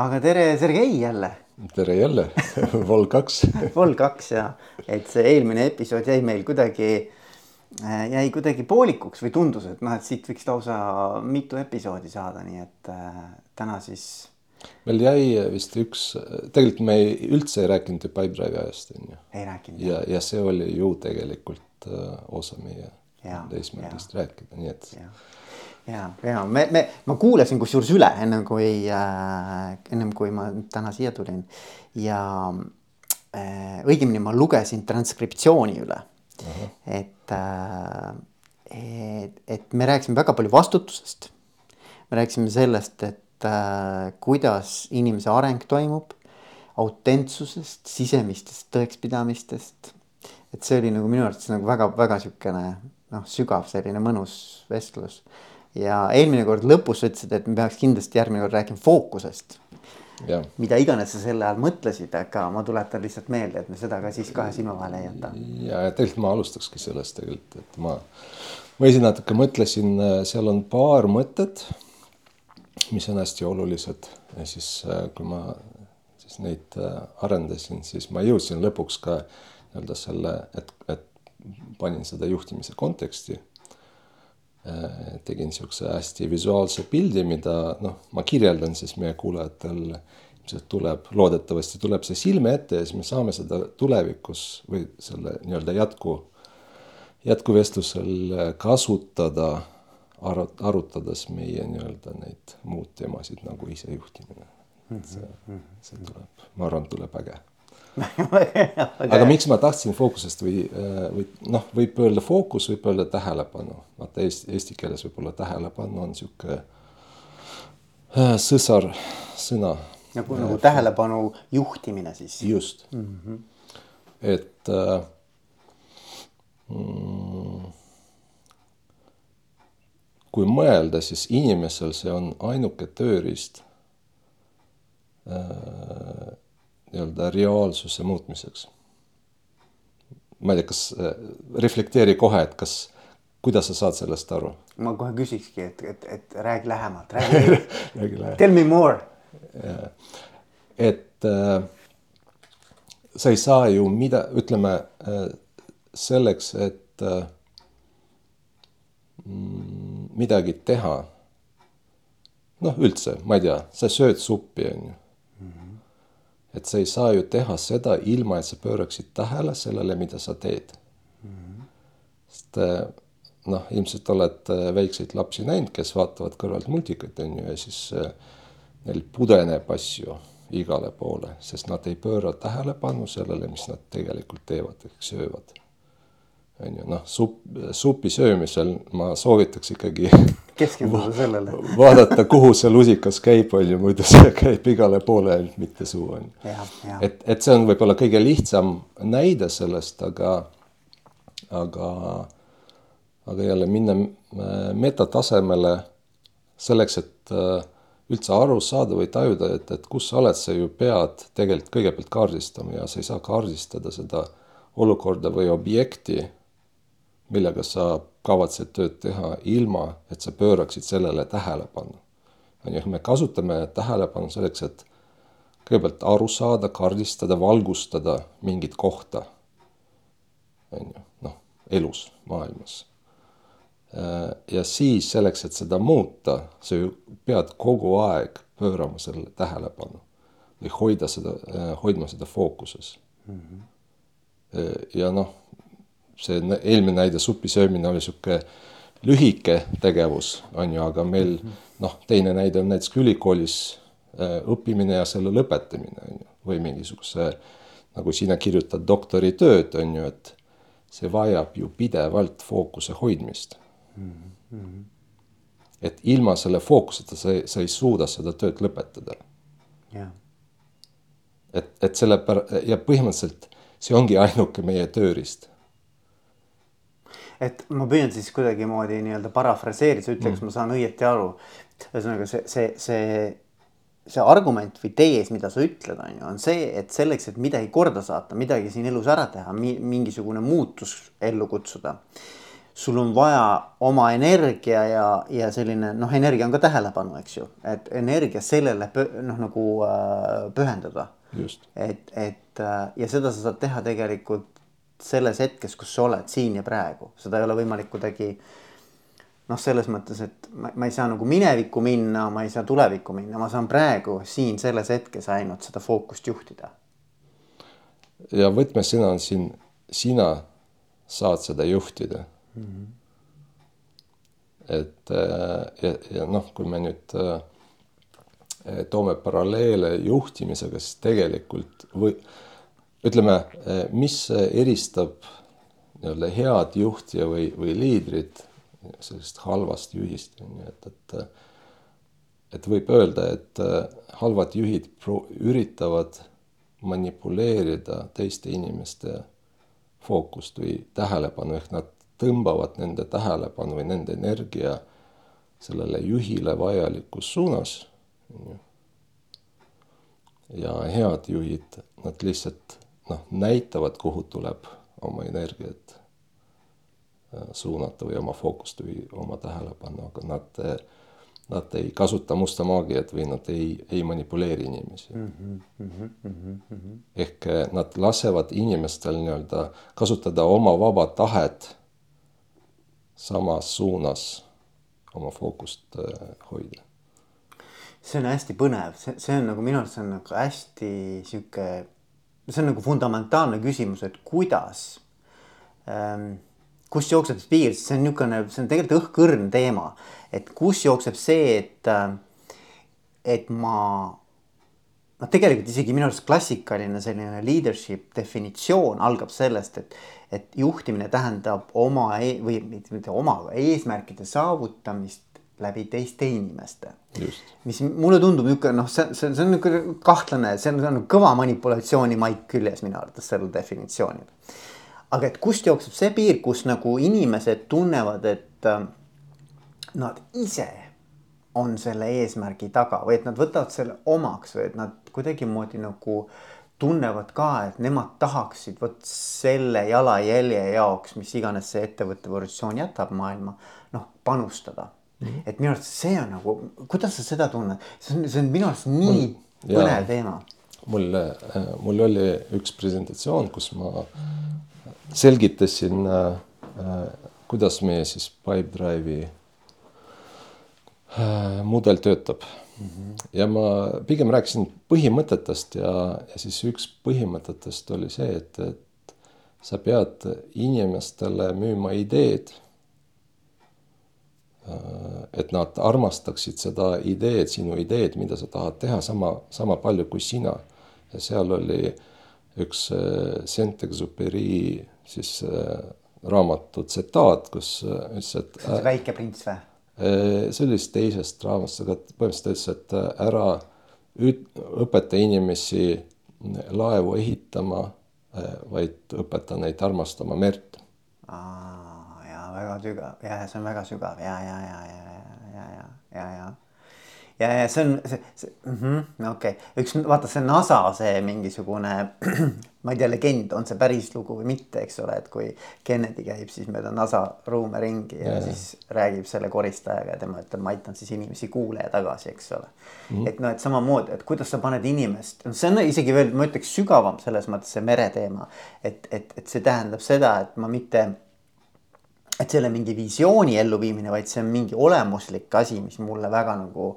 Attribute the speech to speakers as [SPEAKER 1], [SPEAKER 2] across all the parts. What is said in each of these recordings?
[SPEAKER 1] aga tere, Sergei jälle.
[SPEAKER 2] tere jälle Vol kaks
[SPEAKER 1] Vol kaks ja, et see eelmine episood jäi meil kuidagi, jäi kuidagi poolikuks või tundus, et noh, et siit võiks lausa mitu episoodi saada, nii et äh, täna siis.
[SPEAKER 2] meil jäi vist üks, tegelikult me ei, üldse ei rääkinud ju Pipedrive'i ajast on ju.
[SPEAKER 1] ei rääkinud.
[SPEAKER 2] ja, ja see oli ju tegelikult uh, osa meie eesmärgist rääkida, nii et.
[SPEAKER 1] ja, ja, ja me, me, ma kuulasin kusjuures üle ennem kui äh,, ennem kui ma täna siia tulin ja äh, õigemini ma lugesin transkriptsiooni üle uh. -huh. et äh,, et, et me rääkisime väga palju vastutusest. me rääkisime sellest, et äh, kuidas inimese areng toimub, autentsusest, sisemistest tõekspidamistest. et see oli nagu minu arvates nagu väga-väga sihukene noh, sügav selline mõnus vestlus. Ja eelmine kord lõpus sa ütlesid, et me peaks kindlasti järgmine kord rääkima fookusest. mida iganes sa selle all mõtlesid, aga ma tuletan lihtsalt meelde, et me seda ka siis kahe silma vahele ei jäta.
[SPEAKER 2] ja, ja tegelikult ma alustakski sellest tegelikult, et ma, ma ise natuke mõtlesin, seal on paar mõtet, mis on hästi olulised ja siis kui ma siis neid arendasin, siis ma jõudsin lõpuks ka nii-öelda selle, et, et panin seda juhtimise konteksti. Äh, tegin niisuguse hästi visuaalse pildi, mida noh, ma kirjeldan siis meie kuulajatel. Ilmselt tuleb, loodetavasti tuleb see silme ette ja siis me saame seda tulevikus või selle nii-öelda jätku, jätkuvestlusel kasutada arut-, arutades meie nii-öelda neid muud teemasid nagu isejuhtimine. see, see tuleb, ma arvan, tuleb äge aga miks ma tahtsin fookusest või, äh, või noh, võib öelda fookus, võib öelda tähelepanu, vaata eesti, eesti keeles võib-olla tähelepanu on sihuke äh, sõsar sõna.
[SPEAKER 1] nagu, nagu tähelepanu juhtimine siis.
[SPEAKER 2] just mm, -hmm. et äh, mm, kui mõelda, siis inimesel see on ainuke tööriist äh, nii-öelda reaalsuse muutmiseks. ma ei tea, kas äh, reflekteeri kohe, et kas, kuidas sa saad sellest aru?
[SPEAKER 1] ma kohe küsikski, et, et, et räägi lähemalt, räägi räägi lähemalt. Tell me more.
[SPEAKER 2] et äh, sa ei saa ju mida, ütleme äh, selleks, et äh, mm, midagi teha. noh, üldse, ma ei tea, sa sööd suppi, on ju et sa ei saa ju teha seda ilma, et sa pööraksid tähele sellele, mida sa teed mm. -hmm. sest eh, noh, ilmselt oled eh, väikseid lapsi näinud, kes vaatavad kõrvalt multikat on ju ja siis eh, neil pudeneb asju igale poole, sest nad ei pööra tähelepanu sellele, mis nad tegelikult teevad ehk söövad on ju noh, supp, supi söömisel ma soovitaks ikkagi
[SPEAKER 1] keskenduda sellele
[SPEAKER 2] vaadata, kuhu see lusikas käib, on ju, muidu see käib igale poole, ainult mitte suu on ju. et, et see on võib-olla kõige lihtsam näide sellest, aga, aga, aga jälle minna äh, metatasemele selleks, et äh, üldse aru saada või tajuda, et, et kus sa oled, sa ju pead tegelikult kõigepealt kaardistama ja sa ei saa kaardistada seda olukorda või objekti millega sa kavatsed tööd teha, ilma et sa pööraksid sellele tähelepanu. on ju, me kasutame tähelepanu selleks, et kõigepealt aru saada, kaardistada, valgustada mingit kohta. on ju, noh, elus, maailmas. ja siis selleks, et seda muuta, sa ju pead kogu aeg pöörama sellele tähelepanu või hoida seda, hoidma seda fookuses mm. -hmm. ja noh see eelmine näide, supi söömine oli sihuke lühike tegevus, on ju, aga meil noh, teine näide on näiteks ülikoolis äh, õppimine ja selle lõpetamine on ju, või mingisuguse nagu sina kirjutad doktoritööd, on ju, et see vajab ju pidevalt fookuse hoidmist mm. -hmm. et ilma selle fookuseta sa ei, sa ei suuda seda tööd lõpetada
[SPEAKER 1] yeah..
[SPEAKER 2] et, et selle pär- ja põhimõtteliselt see ongi ainuke meie tööriist
[SPEAKER 1] et ma püüan siis kuidagimoodi nii-öelda parafraseerida, ütle mm., kas ma saan õieti aru. ühesõnaga see, see, see, see argument või tees, mida sa ütled, on ju, on see, et selleks, et midagi korda saata, midagi siin elus ära teha, mingisugune muutus ellu kutsuda. sul on vaja oma energia ja, ja selline noh, energia on ka tähelepanu, eks ju, et energia sellele noh, nagu äh, pühendada. et, et äh, ja seda sa saad teha tegelikult selles hetkes, kus sa oled siin ja praegu, seda ei ole võimalik kuidagi noh, selles mõttes, et ma, ma ei saa nagu minevikku minna, ma ei saa tulevikku minna, ma saan praegu siin selles hetkes ainult seda fookust juhtida.
[SPEAKER 2] ja võtmesõna on siin, sina saad seda juhtida mm. -hmm. et äh, ja, ja noh, kui me nüüd äh, toome paralleele juhtimisega, siis tegelikult või ütleme, äh, mis eristab nii-öelda head juhti või, või liidrit sellisest halvast juhist, on ju, et, et et võib öelda, et halvad juhid üritavad manipuleerida teiste inimeste fookust või tähelepanu, ehk nad tõmbavad nende tähelepanu või nende energia sellele juhile vajalikus suunas. ja head juhid, nad lihtsalt noh, näitavad, kuhu tuleb oma energiat Äh, suunata või oma fookust või oma tähelepanu, aga nad, nad ei kasuta musta maagiat või nad ei, ei manipuleeri inimesi mm. -hmm, mm -hmm. ehk äh, nad lasevad inimestel nii-öelda kasutada oma vaba tahet samas suunas oma fookust äh, hoida.
[SPEAKER 1] see on hästi põnev, see, see on nagu minu arust see on nagu hästi sihuke, see on nagu fundamentaalne küsimus, et kuidas ähm, kus jookseb see piir, see on niisugune, see on tegelikult õhkõrn teema, et kus jookseb see, et, et ma noh, tegelikult isegi minu arust klassikaline selline leadership definitsioon algab sellest, et, et juhtimine tähendab oma e või mitte oma, eesmärkide saavutamist läbi teiste inimeste. mis mulle tundub niisugune noh, see, see, see on niisugune kahtlane, see on, see on kõva manipulatsiooni maik küljes minu arvates sellel definitsioonil aga et kust jookseb see piir, kus nagu inimesed tunnevad, et äh, nad ise on selle eesmärgi taga või et nad võtavad selle omaks või et nad kuidagimoodi nagu tunnevad ka, et nemad tahaksid vot selle jalajälje jaoks, mis iganes see ettevõtte evolutsioon jätab maailma, noh panustada. -hmm. et minu arust see on nagu, kuidas sa seda tunned, see on, see on minu arust nii mul, põnev teema.
[SPEAKER 2] mul, äh, mul oli üks presentatsioon, kus ma selgitasin, äh, äh, kuidas meie siis Pipedrive'i äh, mudel töötab mm. -hmm. ja ma pigem rääkisin põhimõtetest ja, ja siis üks põhimõtetest oli see, et, et sa pead inimestele müüma ideed. Et nad armastaksid seda ideed, sinu ideed, mida sa tahad teha sama, sama palju kui sina. ja seal oli üks Saint-Exupéry siis äh, raamatu tsitaat, kus äh, ütles, et.
[SPEAKER 1] see see Väike prints või?
[SPEAKER 2] Äh, see oli siis teisest raamatust, aga põhimõtteliselt ütles, et ära õpeta inimesi laevu ehitama, vaid õpeta neid armastama merd
[SPEAKER 1] väga sügav ja, ja see on väga sügav ja, ja, ja, ja, ja, ja, ja, ja. ja, ja see on see, see mm -hmm, okei okay., üks vaata see NASA see mingisugune, ma ei tea, legend, on see päris lugu või mitte, eks ole, et kui Kennedy käib siis mööda NASA ruume ringi ja, ja siis räägib selle koristajaga ja tema ütleb, ma aitan siis inimesi kuulaja tagasi, eks ole mm. -hmm. et noh, et samamoodi, et kuidas sa paned inimest, noh, see on isegi veel, ma ütleks sügavam selles mõttes see mereteema, et, et, et see tähendab seda, et ma mitte et selle mingi visiooni elluviimine, vaid see on mingi olemuslik asi, mis mulle väga nagu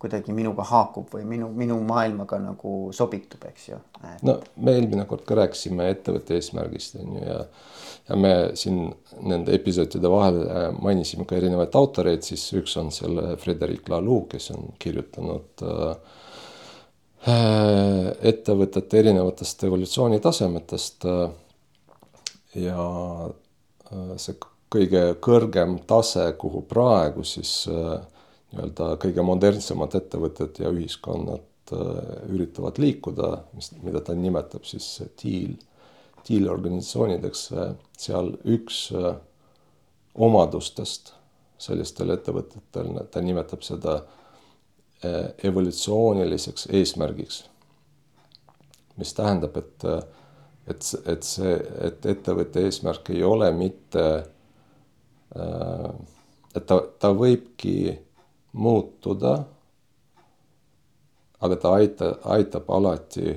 [SPEAKER 1] kuidagi minuga haakub või minu, minu maailmaga nagu sobitub, eks ju
[SPEAKER 2] et.... no me eelmine kord ka rääkisime ettevõtte eesmärgist on ju ja, ja me siin nende episoodide vahel äh, mainisime ka erinevaid autoreid, siis üks on seal Frederic Laloux, kes on kirjutanud äh, äh ettevõtete erinevatest evolutsioonitasemetest äh,. ja see kõige kõrgem tase, kuhu praegu siis äh, nii-öelda kõige modernsemad ettevõtted ja ühiskonnad äh, üritavad liikuda, mis, mida ta nimetab siis tiil, tiilorganisatsioonideks, seal üks äh, omadustest sellistel ettevõtetel, ta nimetab seda äh, evolutsiooniliseks eesmärgiks. mis tähendab, et, et, et see, et ettevõtte eesmärk ei ole mitte et ta, ta võibki muutuda. aga ta aita, aitab alati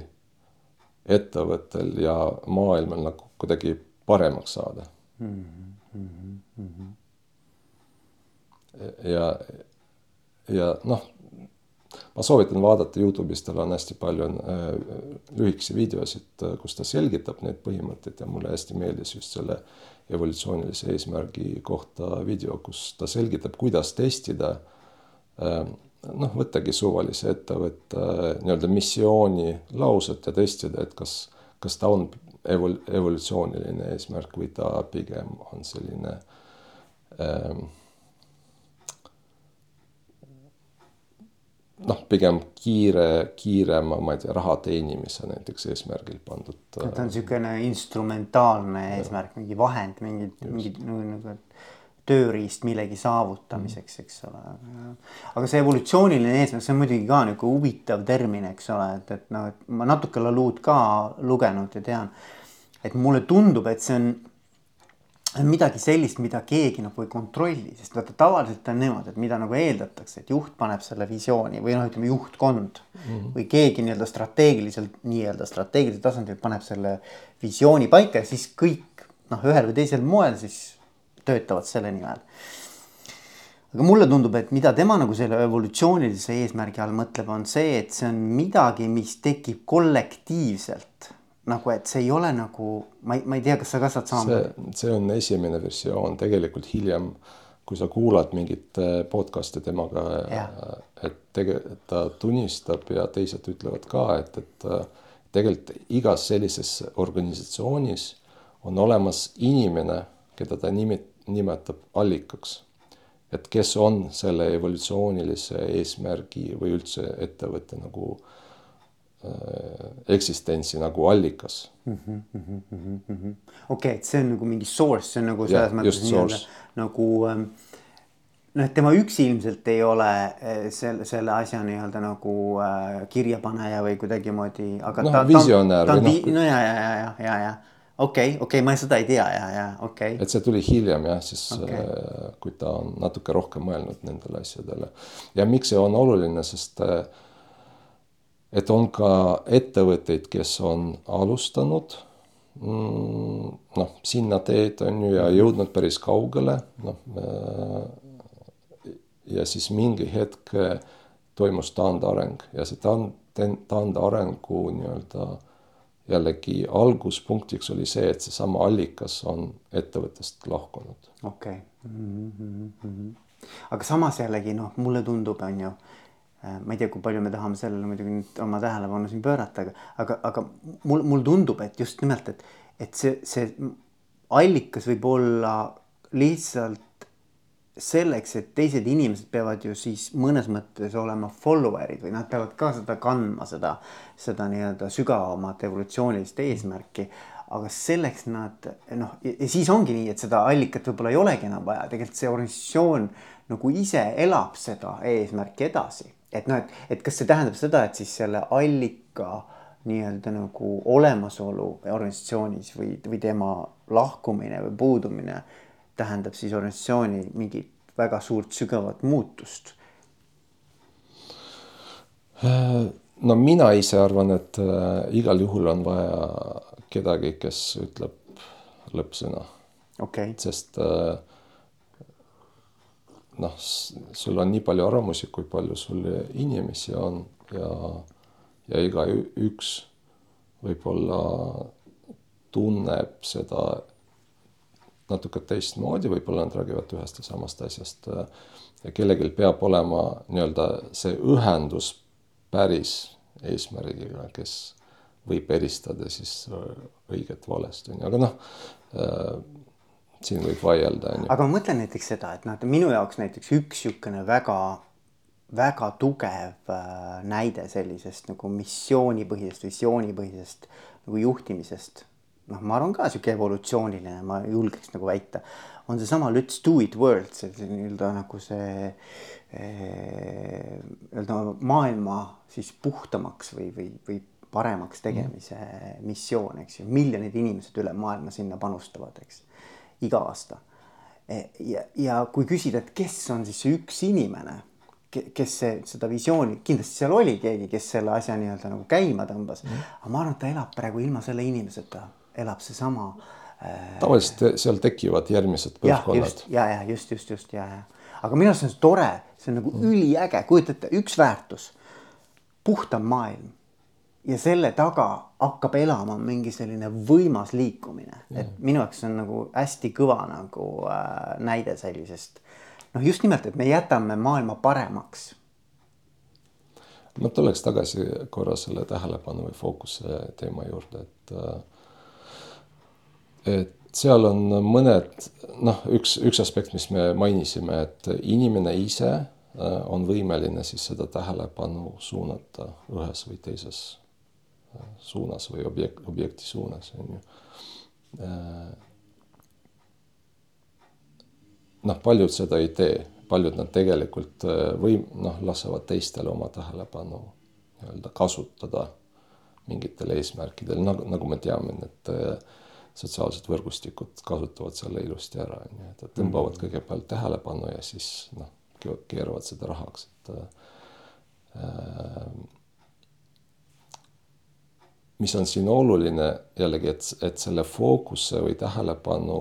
[SPEAKER 2] ettevõttel ja maailmal nagu kuidagi paremaks saada mm. -hmm. ja, ja noh, ma soovitan vaadata Youtube'is, tal on hästi palju äh, lühikesi videosid, äh, kus ta selgitab neid põhimõtteid ja mulle hästi meeldis just selle evolutsioonilise eesmärgi kohta video, kus ta selgitab, kuidas testida äh, noh, võttagi suvalise ettevõtte nii-öelda missiooni lauset ja testida, et kas, kas ta on evol-, evolutsiooniline eesmärk või ta pigem on selline ähm, noh, pigem kiire, kiirema, ma ei tea, raha teenimise näiteks eesmärgil pandud.
[SPEAKER 1] ta on niisugune instrumentaalne eesmärk, mingi vahend, mingi, mingi nagu, nagu tööriist millegi saavutamiseks, eks ole. aga see evolutsiooniline eesmärk, see on muidugi ka niisugune huvitav termin, eks ole, et, et noh, et ma natuke Laluud ka lugenud ja tean. et mulle tundub, et see on midagi sellist, mida keegi nagu ei kontrolli, sest vaata tavaliselt on niimoodi, et mida nagu eeldatakse, et juht paneb selle visiooni või noh, ütleme juhtkond mm -hmm. või keegi nii-öelda strateegiliselt, nii-öelda strateegilisel tasandil paneb selle visiooni paika ja siis kõik noh, ühel või teisel moel siis töötavad selle nimel. aga mulle tundub, et mida tema nagu selle evolutsioonilise eesmärgi all mõtleb, on see, et see on midagi, mis tekib kollektiivselt nagu, et see ei ole nagu, ma ei, ma ei tea, kas sa ka saad
[SPEAKER 2] samamoodi. see on esimene versioon, tegelikult hiljem, kui sa kuulad mingit äh, podcast'i temaga, et tegelikult ta tunnistab ja teised ütlevad ka, et, et äh, tegelikult igas sellises organisatsioonis on olemas inimene, keda ta nimet-, nimetab allikaks. et kes on selle evolutsioonilise eesmärgi või üldse ettevõtte nagu äh, eksistentsi nagu allikas mm
[SPEAKER 1] -hmm,. Mm -hmm, mm -hmm. okei et see on nagu mingi source, see on nagu selles mõttes nii-öelda nagu ähm, noh, et tema üksi ilmselt ei ole äh, selle, selle asja nii-öelda nagu äh, kirjapaneja või kuidagimoodi, aga
[SPEAKER 2] no, ta, visionäär
[SPEAKER 1] ta, ta on, noh. no ja, ja, ja, ja, ja, ja okei okay,, okei okay,, ma seda ei tea ja, ja okei okay..
[SPEAKER 2] et see tuli hiljem jah, siis okay. äh, kui ta on natuke rohkem mõelnud nendele asjadele ja miks see on oluline, sest äh, et on ka ettevõtteid, kes on alustanud mm, noh, sinna teed on ju ja jõudnud päris kaugele, noh äh, ja siis mingi hetk toimus taandareng ja see taand, taandarengu nii-öelda jällegi alguspunktiks oli see, et seesama allikas on ettevõttest lahkunud.
[SPEAKER 1] okei okay. mm. -hmm. aga samas jällegi noh, mulle tundub, on ju, äh, ma ei tea, kui palju me tahame sellele muidugi nüüd oma tähelepanu siin pöörata, aga, aga, aga mul, mul tundub, et just nimelt, et, et see, see allikas võib olla lihtsalt selleks, et teised inimesed peavad ju siis mõnes mõttes olema follower'id või nad peavad ka seda kandma, seda, seda nii-öelda sügavamat evolutsioonilist eesmärki. aga selleks nad noh, ja siis ongi nii, et seda allikat võib-olla ei olegi enam vaja, tegelikult see organisatsioon nagu ise elab seda eesmärki edasi. Et noh, et, et kas see tähendab seda, et siis selle allika nii-öelda nagu olemasolu organisatsioonis või, või tema lahkumine või puudumine tähendab siis organisatsiooni mingit väga suurt sügavat muutust?
[SPEAKER 2] no mina ise arvan, et äh, igal juhul on vaja kedagi, kes ütleb lõppsõna
[SPEAKER 1] okay..
[SPEAKER 2] sest äh, noh, sul on nii palju arvamusi, kui palju sul inimesi on ja, ja igaüks võib-olla tunneb seda natuke teistmoodi, võib-olla nad räägivad ühest ja samast asjast. ja kellelgi peab olema nii-öelda see ühendus päris eesmärgiga, kes võib eristada siis õiget valest, on ju, aga noh siin võib vaielda, on
[SPEAKER 1] ju. aga ma mõtlen näiteks seda, et noh, minu jaoks näiteks üks niisugune väga, väga tugev äh, näide sellisest nagu missioonipõhisest, visioonipõhisest nagu juhtimisest noh, ma arvan ka sihuke evolutsiooniline, ma julgeks nagu väita, on seesama Let's do it world, see nii-öelda nagu see eh, nii-öelda maailma siis puhtamaks või, või, või paremaks tegemise mm. missioon, eks ju, miljonid inimesed üle maailma sinna panustavad, eks, iga aasta. ja, ja kui küsida, et kes on siis see üks inimene, kes see, seda visiooni, kindlasti seal oli keegi, kes selle asja nii-öelda nagu käima tõmbas mm. -hmm. aga ma arvan, et ta elab praegu ilma selle inimeseta, elab seesama
[SPEAKER 2] äh,. tavaliselt seal tekivad järgmised põlvkonnad.
[SPEAKER 1] ja, ja just, just, just ja, ja aga minu arust see on tore, see on nagu mm. üliäge, kujutate, üks väärtus, puhtam maailm ja selle taga hakkab elama mingi selline võimas liikumine, et minu jaoks on nagu hästi kõva nagu äh, näide sellisest. Noh, just nimelt, et me jätame maailma paremaks.
[SPEAKER 2] ma tuleks tagasi korra selle tähelepanu või fookuse teema juurde, et äh, et seal on mõned noh, üks, üks aspekt, mis me mainisime, et inimene ise äh, on võimeline siis seda tähelepanu suunata ühes või teises suunas või objekt, objekti suunas, on ju. noh, paljud seda ei tee, paljud nad tegelikult või noh, lasevad teistel oma tähelepanu nii-öelda kasutada mingitel eesmärkidel, nagu, nagu me teame, need sotsiaalsed võrgustikud kasutavad selle ilusti ära, on ju, et tõmbavad mm. kõigepealt tähelepanu ja siis noh, keeravad seda rahaks, et äh, mis on siin oluline jällegi, et, et selle fookuse või tähelepanu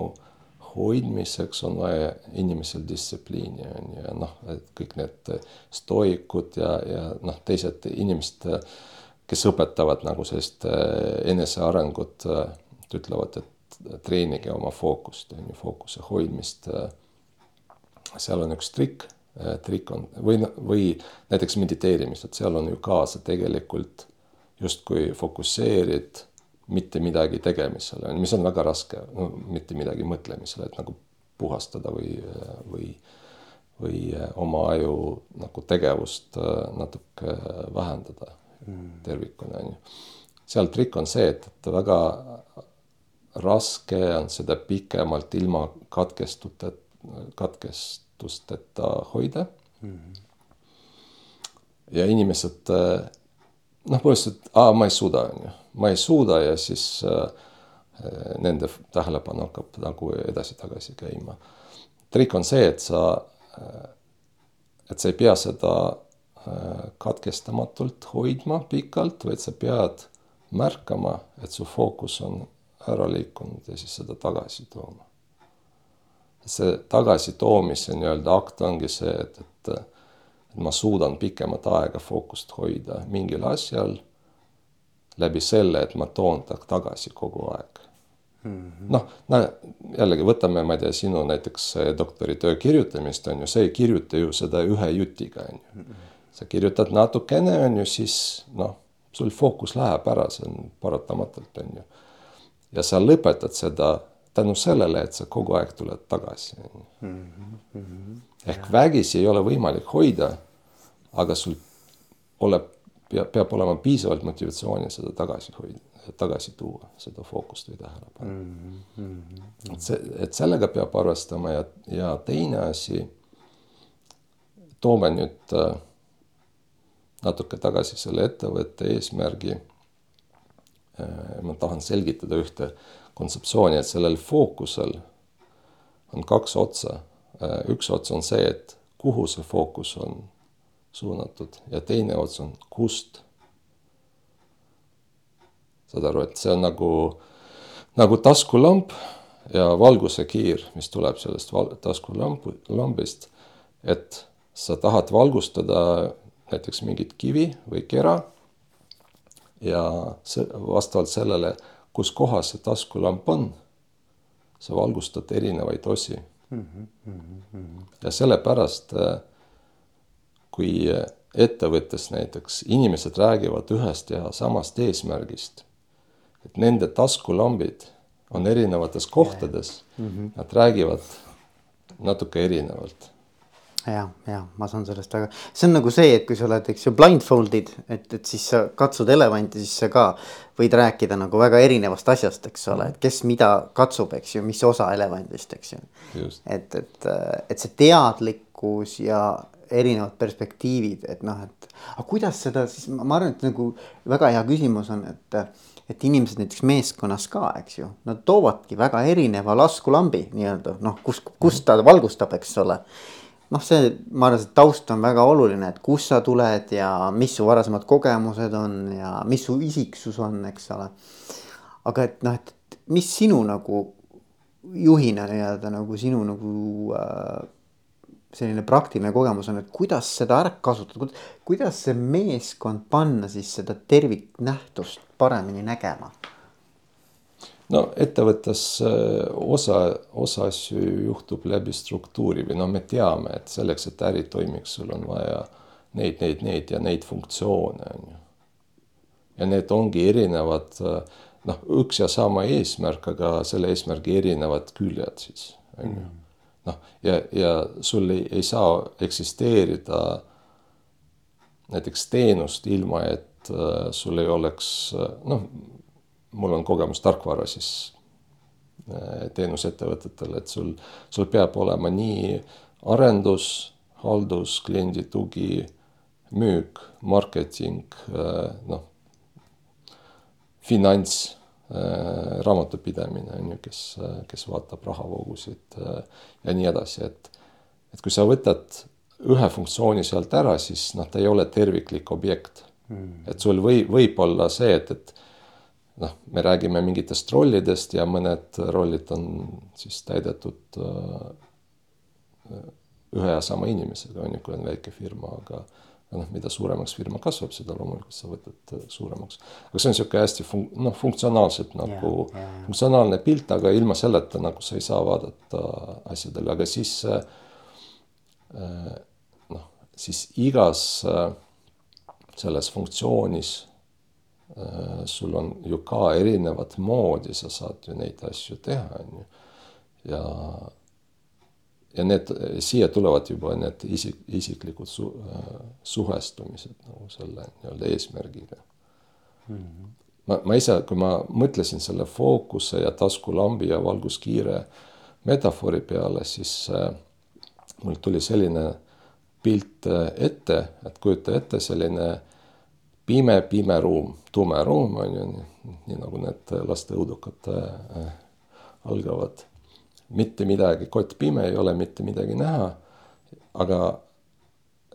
[SPEAKER 2] hoidmiseks on vaja inimesel distsipliini on ju ja noh, et kõik need stoikud ja, ja noh, teised inimesed, kes õpetavad nagu sellist äh, enesearengut, äh, ütlevad, et treenige oma fookust on ju, fookuse hoidmist. Äh, seal on üks trikk, trikk on või, või näiteks mediteerimist, et seal on ju kaasa tegelikult justkui fokusseerid mitte midagi tegemisele, mis on väga raske, no mitte midagi mõtlemisele, et nagu puhastada või, või, või oma aju nagu tegevust äh, natuke vähendada mm. tervikuna, on ju. seal trikk on see, et, et väga raske on seda pikemalt ilma katkestute, katkestusteta hoida mm. ja inimesed äh, noh, põhimõtteliselt, aa, ma ei suuda, on ju, ma ei suuda ja siis äh, nende tähelepanu hakkab nagu edasi-tagasi käima. trikk on see, et sa äh,, et sa ei pea seda äh, katkestamatult hoidma pikalt, vaid sa pead märkama, et su fookus on ära liikunud ja siis seda tagasi tooma. see tagasitoomise nii-öelda akt ongi see, et et ma suudan pikemat aega fookust hoida mingil asjal läbi selle, et ma toon ta tagasi kogu aeg mm -hmm.. noh, no jällegi võtame, ma ei tea, sinu näiteks doktoritöö kirjutamist on ju, sa ei kirjuta ju seda ühe jutiga on ju. -hmm. sa kirjutad natukene on ju, siis noh, sul fookus läheb ära, see on paratamatult on ju. ja sa lõpetad seda tänu sellele, et sa kogu aeg tuled tagasi on ju. Mhm, ehk vägisi ei ole võimalik hoida aga sul ole, peab, peab olema piisavalt motivatsiooni seda tagasi hoida, tagasi tuua, seda fookust või tähelepanu mm. -hmm. et see, et sellega peab arvestama ja, ja teine asi, toome nüüd äh, natuke tagasi selle ettevõtte eesmärgi äh,. ma tahan selgitada ühte kontseptsiooni, et sellel fookusel on kaks otsa äh,. üks ots on see, et kuhu see fookus on suunatud ja teine ots on kust. saad aru, et see on nagu, nagu taskulamp ja valgusekiir, mis tuleb sellest taskulampu, lambist. et sa tahad valgustada näiteks mingit kivi või kera. ja see vastavalt sellele, kus kohas see taskulamp on, sa valgustad erinevaid osi mm. -hmm, mm -hmm. ja sellepärast äh, kui ettevõttes näiteks inimesed räägivad ühest ja samast eesmärgist, et nende taskulambid on erinevates kohtades. Mm, -hmm. nad räägivad natuke erinevalt.
[SPEAKER 1] Ja, ja ma saan sellest väga, see on nagu see, et kui sa oled, eks ju, blindfold'id, et, et siis sa katsud elevanti, siis sa ka võid rääkida nagu väga erinevast asjast, eks ole, et kes mida katsub, eks ju, mis osa elevandist, eks ju. et, et, et see teadlikkus ja erinevad perspektiivid, et noh, et aga kuidas seda siis, ma arvan, et nagu väga hea küsimus on, et et inimesed näiteks meeskonnas ka, eks ju, nad toovadki väga erineva laskulambi nii-öelda noh, kus, kus ta valgustab, eks ole. noh, see, ma arvan, see taust on väga oluline, et kust sa tuled ja mis su varasemad kogemused on ja mis su isiksus on, eks ole. aga et noh, et mis sinu nagu juhina nii-öelda nagu sinu nagu äh, selline praktiline kogemus on, et kuidas seda ära kasutada, kuidas see meeskond panna siis seda terviknähtust paremini nägema?
[SPEAKER 2] no ettevõttes äh, osa, osa asju juhtub läbi struktuuri või noh, me teame, et selleks, et äri toimiks, sul on vaja neid, neid, neid ja neid funktsioone on ju. ja need ongi erinevad äh, noh, üks ja sama eesmärk, aga selle eesmärgi erinevad küljed siis on ju mm noh, ja, ja sul ei, ei saa eksisteerida näiteks teenust ilma, et äh, sul ei oleks äh, noh, mul on kogemus tarkvara siis äh, teenusettevõtetel, et sul, sul peab olema nii arendus, haldus, kliendi tugi, müük, marketing, äh, noh, finants raamatupidamine on ju, kes, kes vaatab rahavoogusid äh, ja nii edasi, et et kui sa võtad ühe funktsiooni sealt ära, siis noh, ta ei ole terviklik objekt. Mm.. et sul või, võib olla see, et, et noh, me räägime mingitest rollidest ja mõned rollid on siis täidetud äh, ühe ja sama inimesega, on ju, kui on väike firma, aga noh, mida suuremaks firma kasvab, seda loomulikult sa võtad äh, suuremaks. aga see on niisugune hästi fun-, noh, funktsionaalselt nagu ja, ja. funktsionaalne pilt, aga ilma selleta nagu sa ei saa vaadata asjadele, aga siis äh, äh, noh, siis igas selles funktsioonis sul on ju ka erinevat moodi, sa saad ju neid asju teha, on ju. ja ja need, siia tulevad juba need isik, isiklikud su, suhestumised nagu selle nii-öelda eesmärgiga mm. -hmm. ma, ma ise, kui ma mõtlesin selle fookuse ja taskulambi ja valguskiire metafoori peale, siis äh, mul tuli selline pilt äh, ette, et kujuta ette selline pime, pime ruum, tume ruum on ju, nii nagu need laste õudukad äh, algavad mitte midagi, kott pime, ei ole mitte midagi näha. aga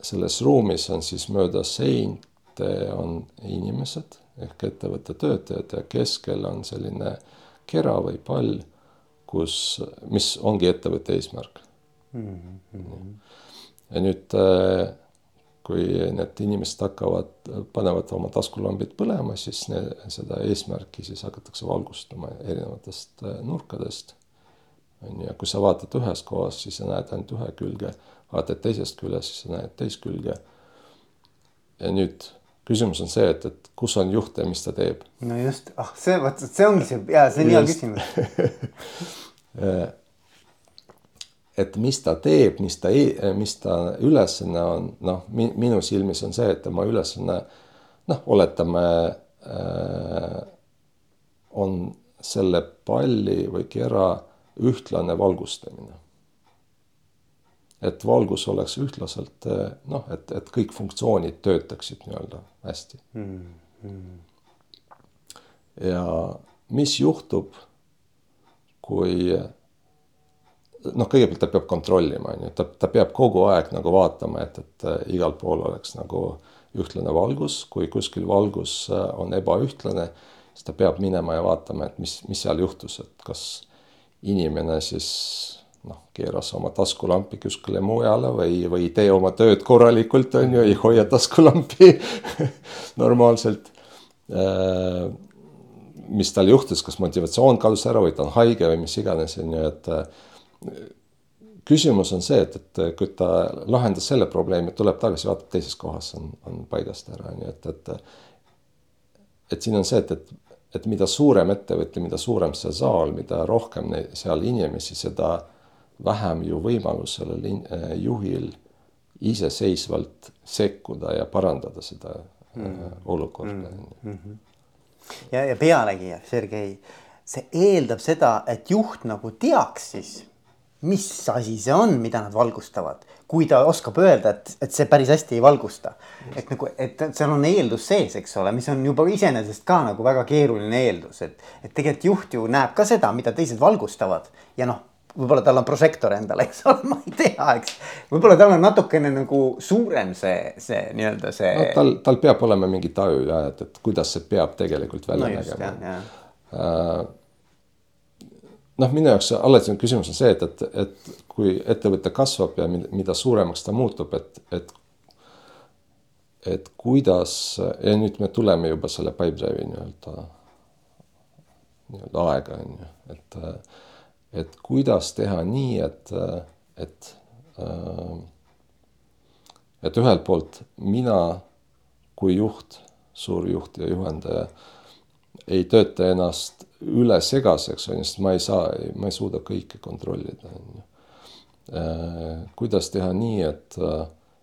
[SPEAKER 2] selles ruumis on siis mööda seinte on inimesed ehk ettevõtte töötajad ja keskel on selline kera või pall, kus, mis ongi ettevõtte eesmärk mm. -hmm. ja nüüd, äh, kui need inimesed hakkavad, panevad oma taskulambid põlema, siis ne, seda eesmärki siis hakatakse valgustama erinevatest äh, nurkadest on ju, ja kui sa vaatad ühes kohas, siis sa näed ainult ühe külge, vaatad teisest küljest, siis sa näed teist külge. ja nüüd küsimus on see, et, et kus on juht ja mis ta teeb.
[SPEAKER 1] no just, ah see, vot see ongi see ja see on hea küsimus.
[SPEAKER 2] Et mis ta teeb, mis ta, mis ta ülesanne on, noh, minu silmis on see, et tema ülesanne noh, oletame äh, on selle palli või kera ühtlane valgustamine. et valgus oleks ühtlaselt noh, et, et kõik funktsioonid töötaksid nii-öelda hästi mm. -hmm. ja mis juhtub, kui noh, kõigepealt ta peab kontrollima, on ju, ta, ta peab kogu aeg nagu vaatama, et, et igal pool oleks nagu ühtlane valgus, kui kuskil valgus on ebaühtlane, siis ta peab minema ja vaatama, et mis, mis seal juhtus, et kas inimene siis noh, keeras oma taskulampi kuskile mujale või, või ei tee oma tööd korralikult, on ju, ei hoia taskulampi normaalselt. Äh, mis tal juhtus, kas motivatsioon kadus ära või ta on haige või mis iganes, on ju, et äh, küsimus on see, et, et kui ta lahendas selle probleemi, tuleb tagasi, vaatab teises kohas on, on paigast ära, on ju, et, et et siin on see, et, et et mida suurem ettevõte, mida suurem see saal, mida rohkem seal inimesi, seda vähem ju võimalus sellel äh, juhil iseseisvalt sekkuda ja parandada seda mm -hmm. olukorda mm. -hmm.
[SPEAKER 1] ja, ja pealegi, Sergei, see eeldab seda, et juht nagu teaks siis mis asi see on, mida nad valgustavad. Kui ta oskab öelda, et, et see päris hästi ei valgusta. et nagu, et seal on eeldus sees, eks ole, mis on juba iseenesest ka nagu väga keeruline eeldus, et, et tegelikult juht ju näeb ka seda, mida teised valgustavad ja noh võib-olla tal on prožektor endal, eks ole, ma ei tea, eks. võib-olla tal on natukene nagu suurem see, see nii-öelda see
[SPEAKER 2] no,. tal, tal peab olema mingi taju ja et, et kuidas see peab tegelikult välja no nägema. Noh, minu jaoks alati on küsimus on see, et, et, et kui ettevõte kasvab ja mida suuremaks ta muutub, et, et et kuidas ja nüüd me tuleme juba selle Pipedrive'i nii-öelda nii-öelda aega on ju, et et kuidas teha nii, et, et, et ühelt poolt mina kui juht, suur juht ja juhendaja ei tööta ennast üle segaseks, on ju, sest ma ei saa, ma ei suuda kõike kontrollida, on ju. Äh, kuidas teha nii, et,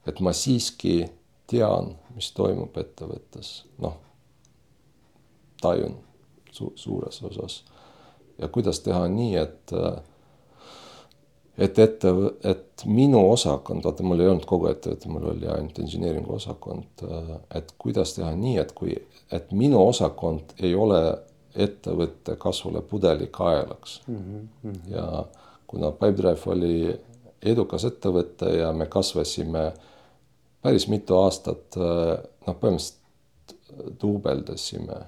[SPEAKER 2] et ma siiski tean, mis toimub ettevõttes, noh, tajun su suures osas ja kuidas teha nii, et et ette, et minu osakond, vaata, mul ei olnud kogu ettevõte, mul oli ainult inseneeringu osakond, et kuidas teha nii, et kui, et minu osakond ei ole ettevõtte kasvule pudelikaelaks mm. -hmm. ja kuna Pipedrive oli edukas ettevõte ja me kasvasime päris mitu aastat, noh, põhimõtteliselt duubeldasime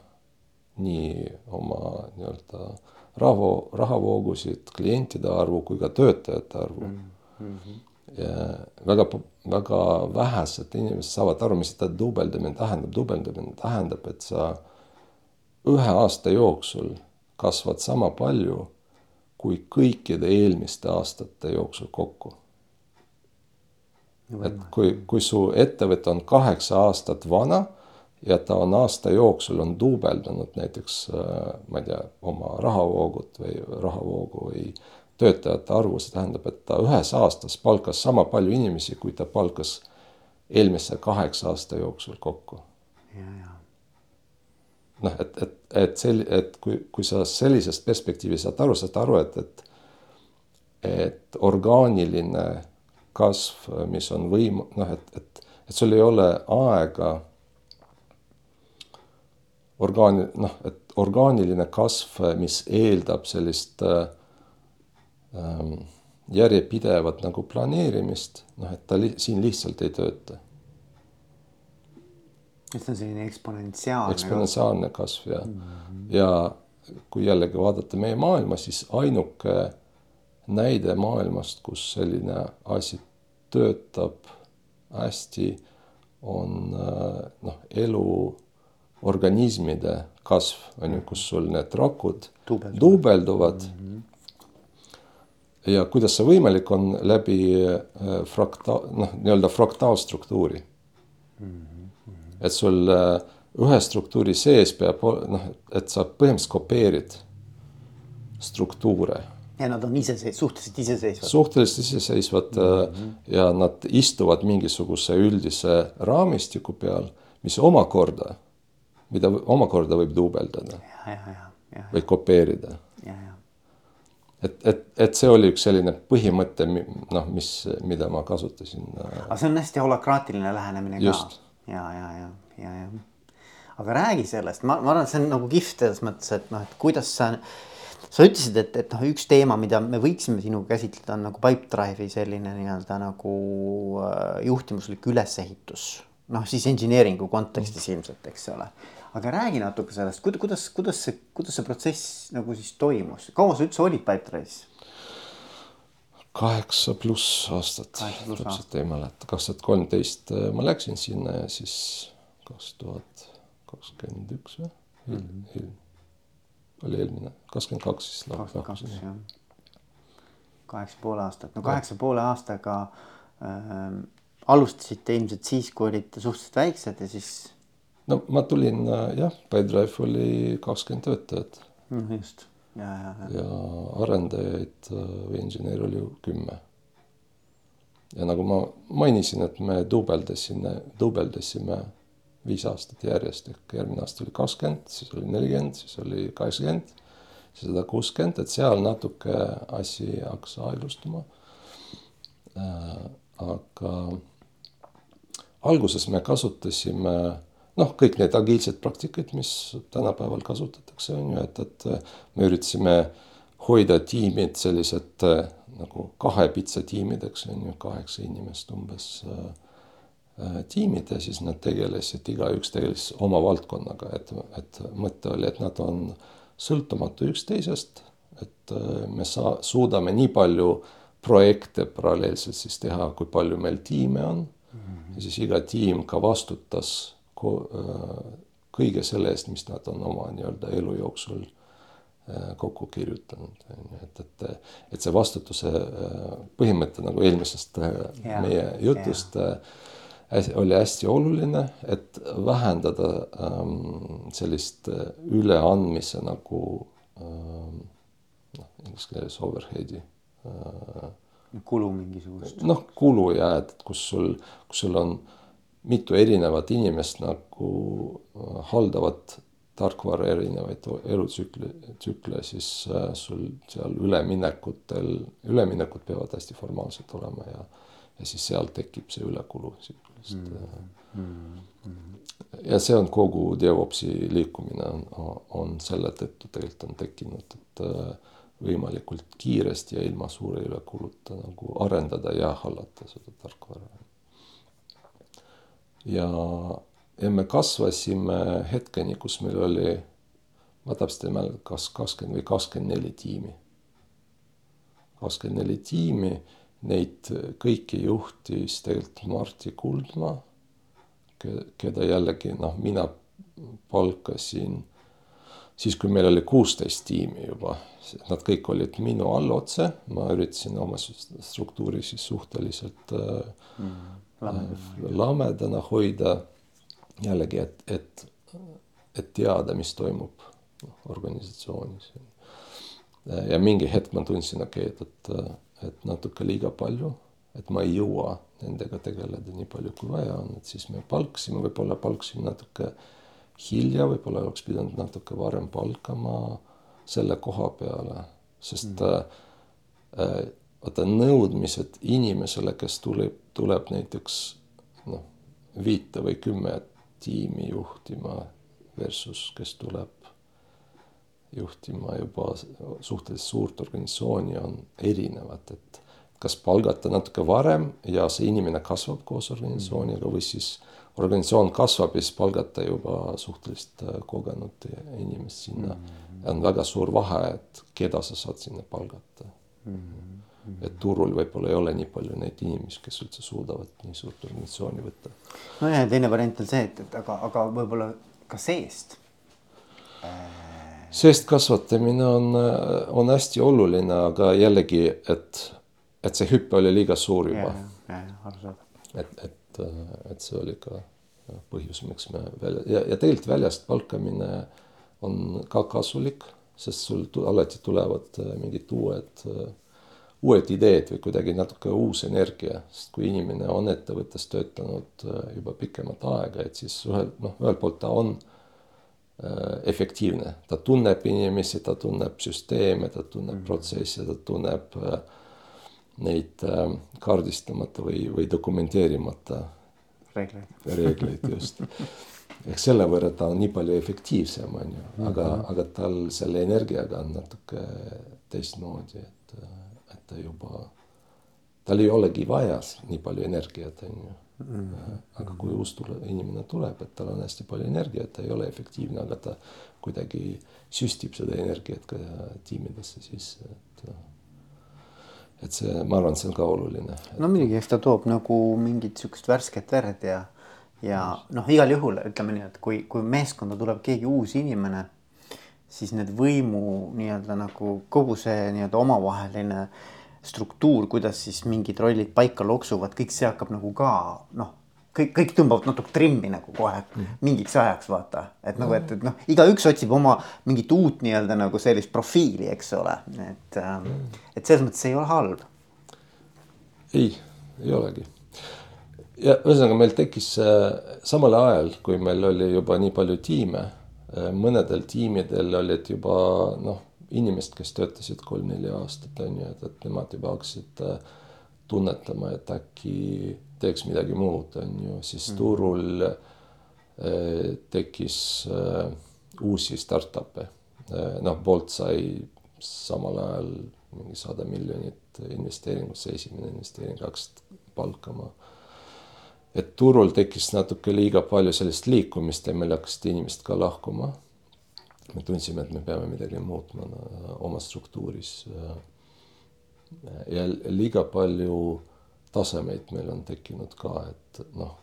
[SPEAKER 2] nii oma nii-öelda raha, rahavoogusid, klientide arvu kui ka töötajate arvu mm. -hmm. väga, väga vähesed inimesed saavad aru, mis seda duubeldamine tähendab. duubeldamine tähendab, et sa ühe aasta jooksul kasvad sama palju kui kõikide eelmiste aastate jooksul kokku. et kui, kui su ettevõte on kaheksa aastat vana ja ta on aasta jooksul on duubeldanud näiteks äh, ma ei tea, oma rahavoogut või rahavoogu või töötajate arvu, see tähendab, et ta ühes aastas palkas sama palju inimesi, kui ta palkas eelmise kaheksa aasta jooksul kokku. Noh, et, et, et sel-, et kui, kui sa sellisest perspektiivist saad aru, saad aru, et, et et orgaaniline kasv, mis on võim-, noh, et, et, et sul ei ole aega orgaan-, noh, et orgaaniline kasv, mis eeldab sellist äh, ähm, järjepidevat nagu planeerimist, noh, et ta li siin lihtsalt ei tööta.
[SPEAKER 1] Et see on selline eksponentsiaalne.
[SPEAKER 2] eksponentsiaalne kasv ja mm, -hmm. ja kui jällegi vaadata meie maailma, siis ainuke näide maailmast, kus selline asi töötab hästi, on äh, noh, elu organismide kasv on ju, kus sul need rakud duubelduvad, duubelduvad. Mm. -hmm. ja kuidas see võimalik on läbi äh, frakta-, noh, nii-öelda fraktaalstruktuuri mm. Et sul äh, ühe struktuuri sees peab noh, et sa põhimõtteliselt kopeerid struktuure.
[SPEAKER 1] ja nad on ise, suhteliselt iseseisvad.
[SPEAKER 2] suhteliselt iseseisvad mm -hmm. ja nad istuvad mingisuguse üldise raamistiku peal, mis omakorda mida omakorda võib duubeldada. või kopeerida. et, et, et see oli üks selline põhimõte, noh, mis, mida ma kasutasin.
[SPEAKER 1] Äh, aga see on hästi holakraatiline lähenemine ka. Ja, ja, ja, ja, ja. aga räägi sellest, ma, ma arvan, et see on nagu kihvt selles mõttes, et noh, et kuidas sa sa ütlesid, et, et noh, üks teema, mida me võiksime sinuga käsitleda, on nagu Pipedrive'i selline nii-öelda nagu äh, juhtimuslik ülesehitus. noh, siis engineering'u kontekstis ilmselt, eks ole aga räägi natuke sellest, kuidas, kuidas see, kuidas see protsess nagu siis toimus, kaua sa üldse olid Pipedrive'is?
[SPEAKER 2] Kaheksa pluss aastat, täpselt ei mäleta, kaks tuhat kolmteist äh, ma läksin sinna ja siis kaks tuhat kakskümmend üks või? Mm -hmm. oli eelmine, kakskümmend kaks siis lahkusin.
[SPEAKER 1] kaheksa poole aastat, no kaheksa poole aastaga äh, alustasite ilmselt siis, kui olite suhteliselt väiksed ja siis
[SPEAKER 2] no ma tulin äh, jah, Pipedrive oli kakskümmend töötajat.
[SPEAKER 1] Mm,. just, ja, ja, ja.
[SPEAKER 2] ja arendajaid äh, või inseneere oli kümme. ja nagu ma mainisin, et me duubeldasime, duubeldasime viis aastat järjest ehk järgmine aasta oli kakskümmend, siis oli nelikümmend, siis oli kaheksakümmend. sada kuuskümmend, et seal natuke asi hakkas aeglustuma äh,. aga alguses me kasutasime noh, kõik need agiilsed praktikad, mis tänapäeval kasutatakse, on ju, et, et me üritasime hoida tiimid sellised äh, nagu kahe pitsa tiimideks on ju, kaheksa inimest umbes äh, äh tiimid ja siis nad tegelesid, igaüks tegeles oma valdkonnaga, et, et mõte oli, et nad on sõltumatu üksteisest, et äh, me saa-, suudame nii palju projekte paralleelselt siis teha, kui palju meil tiime on mm. -hmm. ja siis iga tiim ka vastutas äh, kõige selle eest, mis nad on oma nii-öelda elu jooksul äh, kokku kirjutanud, on ju, et, et, et see vastutuse põhimõte nagu eelmisest ja, meie jutust ja oli hästi oluline, et vähendada ähm, sellist üleandmise nagu ähm, noh, inglise keeles overhead'i
[SPEAKER 1] äh,. kulu mingisugust.
[SPEAKER 2] noh, kulu ja et kus sul, kus sul on mitu erinevat inimest nagu äh, haldavad tarkvara erinevaid elutsükli, tsükle, siis äh, sul seal üleminekutel, üleminekud peavad hästi formaalsed olema ja ja siis seal tekib see ülekulu sisuliselt mm. -hmm. ja see on kogu DevOpsi liikumine on, on selle tõttu tegelikult on tekkinud, et võimalikult kiiresti ja ilma suure ülekuluta nagu arendada ja hallata seda tarkvara. Ja, ja me kasvasime hetkeni, kus meil oli, ma täpselt ei mäleta, kas kakskümmend või kakskümmend neli tiimi. kakskümmend neli tiimi Neid kõiki juhtis tegelikult Martti Kuldma, keda jällegi noh, mina palkasin siis, kui meil oli kuusteist tiimi juba, nad kõik olid minu allotse, ma üritasin oma struktuuri siis suhteliselt mm, lamedana hoida. jällegi, et, et, et teada, mis toimub organisatsioonis. ja mingi hetk ma tundsin, okei okay,, et, et et natuke liiga palju, et ma ei jõua nendega tegeleda nii palju, kui vaja on, et siis me palkasime, võib-olla palkasime natuke hilja, võib-olla oleks pidanud natuke varem palkama selle koha peale, sest mm. äh, vaata nõudmised inimesele, kes tuleb, tuleb näiteks noh, viite või kümme tiimi juhtima versus kes tuleb juhtima juba suhteliselt suurt organisatsiooni on erinevad, et kas palgata natuke varem ja see inimene kasvab koos organisatsiooniga või siis organisatsioon kasvab ja siis palgata juba suhteliselt äh, kogenud inimest sinna mm. -hmm. on väga suur vahe, et keda sa saad sinna palgata mm. -hmm. et turul võib-olla ei ole nii palju neid inimesi, kes üldse suudavad nii suurt organisatsiooni võtta.
[SPEAKER 1] nojah, ja teine variant on see, et, et aga, aga võib-olla ka seest
[SPEAKER 2] äh seest kasvatamine on, on hästi oluline, aga jällegi, et, et see hüpe oli liiga suur juba. et, et, et see oli ka põhjus, miks me välja ja, ja tegelikult väljast palkamine on ka kasulik, sest sul alati tulevad mingid uued, uued ideed või kuidagi natuke uus energia, sest kui inimene on ettevõttes töötanud juba pikemat aega, et siis ühel noh, ühelt poolt ta on Äh, efektiivne, ta tunneb inimesi, ta tunneb süsteeme, ta tunneb mm -hmm. protsesse, ta tunneb äh, neid äh, kaardistamata või, või dokumenteerimata
[SPEAKER 1] reegleid,
[SPEAKER 2] reegleid just eks selle võrra ta on nii palju efektiivsem, on ju, aga mm, -hmm. aga tal selle energiaga on natuke teistmoodi, et, et ta juba, tal ei olegi vaja nii palju energiat, on ju. -hmm. aga kui uus tule, inimene tuleb, et tal on hästi palju energiat, ta ei ole efektiivne, aga ta kuidagi süstib seda energiat ka tiimidesse sisse, et. Et see, ma arvan, see on ka oluline.
[SPEAKER 1] no muidugi, eks ta toob nagu mingit sihukest värsket verd ja, ja noh, igal juhul ütleme nii, et kui, kui meeskonda tuleb keegi uus inimene siis need võimu nii-öelda nagu kogu see nii-öelda omavaheline struktuur, kuidas siis mingid rollid paika loksuvad, kõik see hakkab nagu ka noh, kõik, kõik tõmbavad natuke trimmi nagu kohe mm. mingiks ajaks vaata, et nagu, et, et noh, igaüks otsib oma mingit uut nii-öelda nagu sellist profiili, eks ole, et ähm,. et selles mõttes ei ole halb.
[SPEAKER 2] ei, ei olegi. ja ühesõnaga meil tekkis äh, samal ajal, kui meil oli juba nii palju tiime äh,, mõnedel tiimidel olid juba noh inimest, kes töötasid kolm-neli aastat on ju, et, et nemad juba hakkasid äh, tunnetama, et äkki teeks midagi muud, on ju, siis mm. turul äh, tekkis äh, uusi startup'e äh,. noh, Bolt sai samal ajal mingi sada miljonit investeeringusse, esimene investeering hakkasid palkama et turul tekkis natuke liiga palju sellist liikumist ja meil hakkasid inimesed ka lahkuma. me tundsime, et me peame midagi muutma oma struktuuris. ja liiga palju tasemeid meil on tekkinud ka, et noh,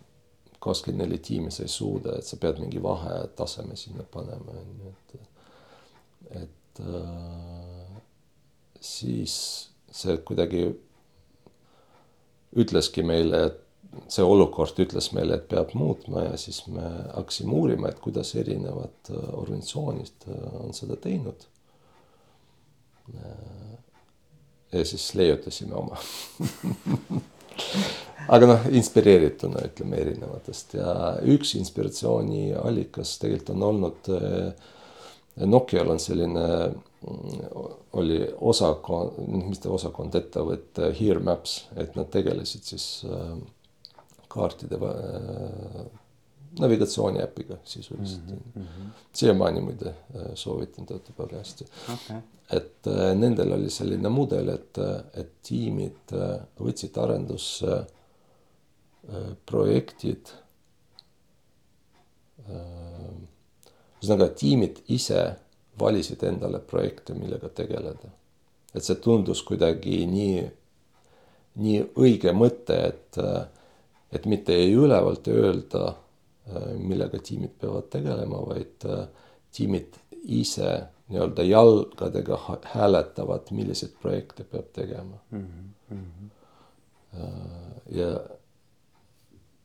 [SPEAKER 2] kakskümmend neli tiimi sa ei suuda, et sa pead mingi vahetaseme sinna panema, on ju, et, et äh, siis see kuidagi ütleski meile, et see olukord ütles meile, et peab muutma ja siis me hakkasime uurima, et kuidas erinevad äh, organisatsioonid äh, on seda teinud. Äh, ja siis leiutasime oma aga noh, inspireerituna ütleme erinevatest. Ja üks inspiratsiooniallikas tegelikult on olnud Nokial on selline, oli osakond, mitte osakond, ettevõte Here Maps, et nad tegelesid siis äh, kaartide äh, navigatsiooniäpiga sisuliselt mm -hmm.. siiamaani muide äh, soovitan, töötab väga hästi okay.. et äh, nendel oli selline mudel, et, et tiimid võtsid arendusse projektid. ühesõnaga, tiimid ise valisid endale projekte, millega tegeleda. et see tundus kuidagi nii, nii õige mõte, et et mitte ei ülevalt öelda, äh, millega tiimid peavad tegelema, vaid äh, tiimid ise nii-öelda jalgadega hääletavad, milliseid projekte peab tegema mm. -hmm. ja,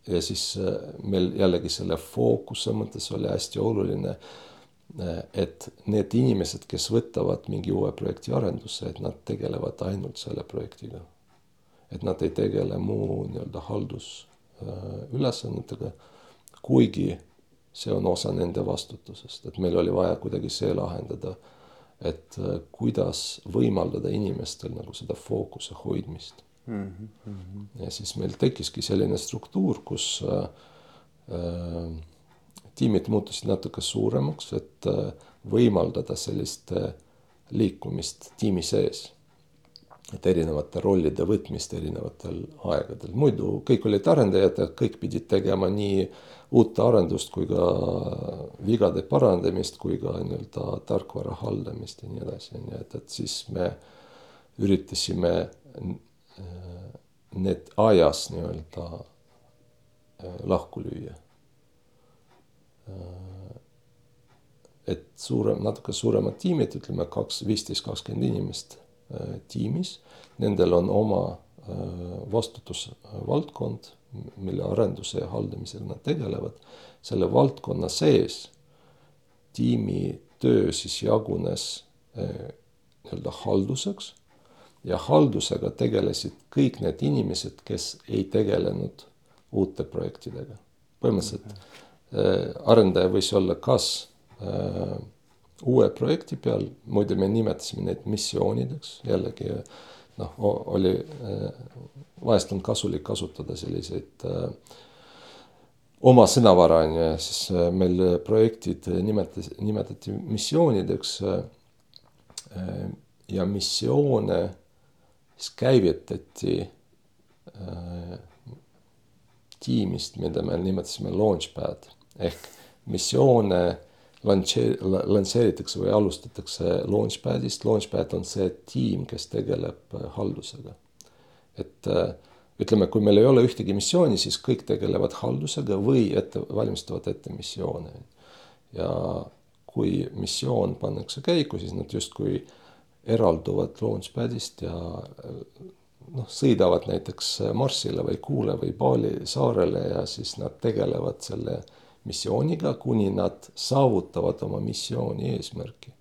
[SPEAKER 2] ja siis meil jällegi selle fookuse mõttes oli hästi oluline, et need inimesed, kes võtavad mingi uue projekti arendusse, et nad tegelevad ainult selle projektiga. et nad ei tegele muu nii-öelda haldus Äh, ülesannetega, kuigi see on osa nende vastutusest, et meil oli vaja kuidagi see lahendada, et äh, kuidas võimaldada inimestel nagu seda fookuse hoidmist mm. -hmm. ja siis meil tekkiski selline struktuur, kus äh, äh, tiimid muutusid natuke suuremaks, et äh, võimaldada sellist äh, liikumist tiimi sees et erinevate rollide võtmist erinevatel aegadel, muidu kõik olid arendajad ja kõik pidid tegema nii uut arendust kui ka vigade parandamist kui ka nii-öelda tarkvara haldamist ja nii edasi, ju, et, et siis me üritasime äh, need ajas nii-öelda äh, lahku lüüa. Äh, et suurem, natuke suuremad tiimid, ütleme kaks, viisteist, kakskümmend inimest tiimis. Nendel on oma vastutusvaldkond, mille arenduse ja haldamisega nad tegelevad. selle valdkonna sees tiimi töö siis jagunes äh, nii-öelda halduseks ja haldusega tegelesid kõik need inimesed, kes ei tegelenud uute projektidega. põhimõtteliselt äh, arendaja võis olla kas äh, uue projekti peal, muide me nimetasime neid missioonideks, jällegi noh, oli vahest on kasulik kasutada selliseid äh, oma sõnavara on ju siis äh, meil projektid nimetas, nimetati missioonideks äh,. ja missioone siis käivitati äh, tiimist, mida me nimetasime launchpad ehk missioone lansseeritakse või alustatakse Launchpadist, Launchpad on see tiim, kes tegeleb äh, haldusega. et äh, ütleme, kui meil ei ole ühtegi missiooni, siis kõik tegelevad haldusega või ette, valmistavad ette missioone. ja kui missioon pannakse käiku, siis nad justkui eralduvad Launchpadist ja äh, noh, sõidavad näiteks Marsile või Kuule või Bali saarele ja siis nad tegelevad selle missiooniga, kuni nad saavutavad oma missiooni eesmärki.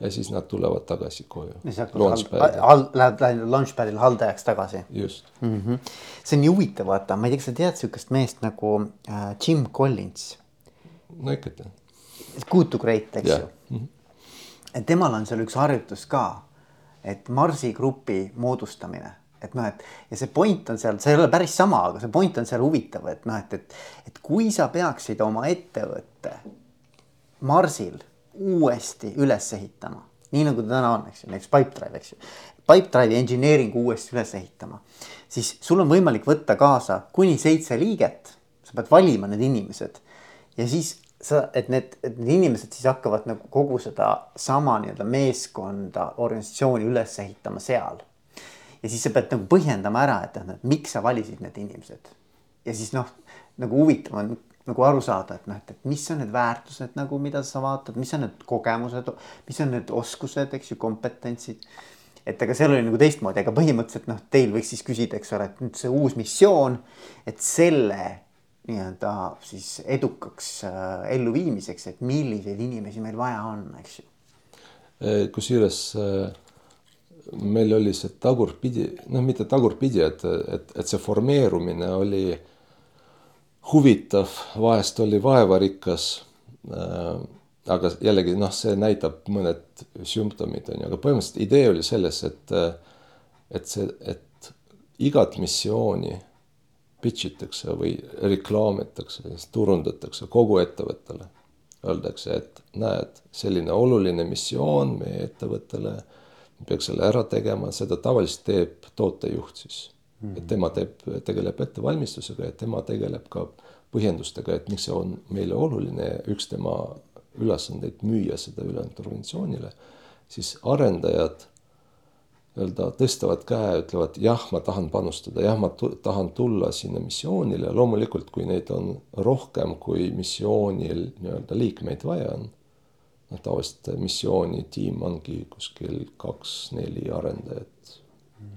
[SPEAKER 2] ja siis nad tulevad tagasi koju.
[SPEAKER 1] Lähed launchpad'il haldajaks tagasi.
[SPEAKER 2] just
[SPEAKER 1] mm. -hmm. see on nii huvitav, vaata, ma ei tea, kas sa tead sihukest meest nagu äh, Jim Collins.
[SPEAKER 2] no ikka tean.
[SPEAKER 1] Good to great, eks yeah. ju mm. -hmm temal on seal üks harjutus ka, et Marsi grupi moodustamine et noh, et ja see point on seal, see ei ole päris sama, aga see point on seal huvitav, et noh, et, et, et kui sa peaksid oma ettevõtte Marsil uuesti üles ehitama, nii nagu ta täna on, eks ju, näiteks Pipedrive, eks ju. Pipedrive'i engineering uuesti üles ehitama, siis sul on võimalik võtta kaasa kuni seitse liiget. sa pead valima need inimesed ja siis sa, et need, et need inimesed siis hakkavad nagu kogu seda sama nii-öelda meeskonda, organisatsiooni üles ehitama seal ja siis sa pead nagu põhjendama ära, et noh, miks sa valisid need inimesed. ja siis noh, nagu huvitav on nagu aru saada, et noh, et, et mis on need väärtused nagu, mida sa vaatad, mis on need kogemused, mis on need oskused, eks ju, kompetentsid. et ega seal oli nagu teistmoodi, aga põhimõtteliselt noh, teil võiks siis küsida, eks ole, et nüüd see uus missioon, et selle nii-öelda siis edukaks äh, elluviimiseks, et milliseid inimesi meil vaja on, eks ju.
[SPEAKER 2] kusjuures äh meil oli see tagurpidi, noh, mitte tagurpidi, et, et, et see formeerumine oli huvitav, vahest oli vaevarikas äh,. aga jällegi noh, see näitab mõned sümptomid on ju, aga põhimõtteliselt idee oli selles, et, et see, et igat missiooni pitch itakse või reklaamitakse, turundatakse kogu ettevõttele. Öeldakse, et näed, selline oluline missioon meie ettevõttele peaks selle ära tegema, seda tavaliselt teeb tootejuht siis mm. -hmm. et tema teeb, tegeleb ettevalmistusega ja tema tegeleb ka põhjendustega, et miks see on meile oluline ja üks tema ülesandeid müüa seda ülejäänud organisatsioonile, siis arendajad nii-öelda tõstavad käe, ütlevad jah, ma tahan panustada, jah, ma tahan tulla sinna missioonile, loomulikult kui neid on rohkem, kui missioonil nii-öelda liikmeid vaja on noh, tavaliselt missioonitiim ongi kuskil kaks-neli arendajat,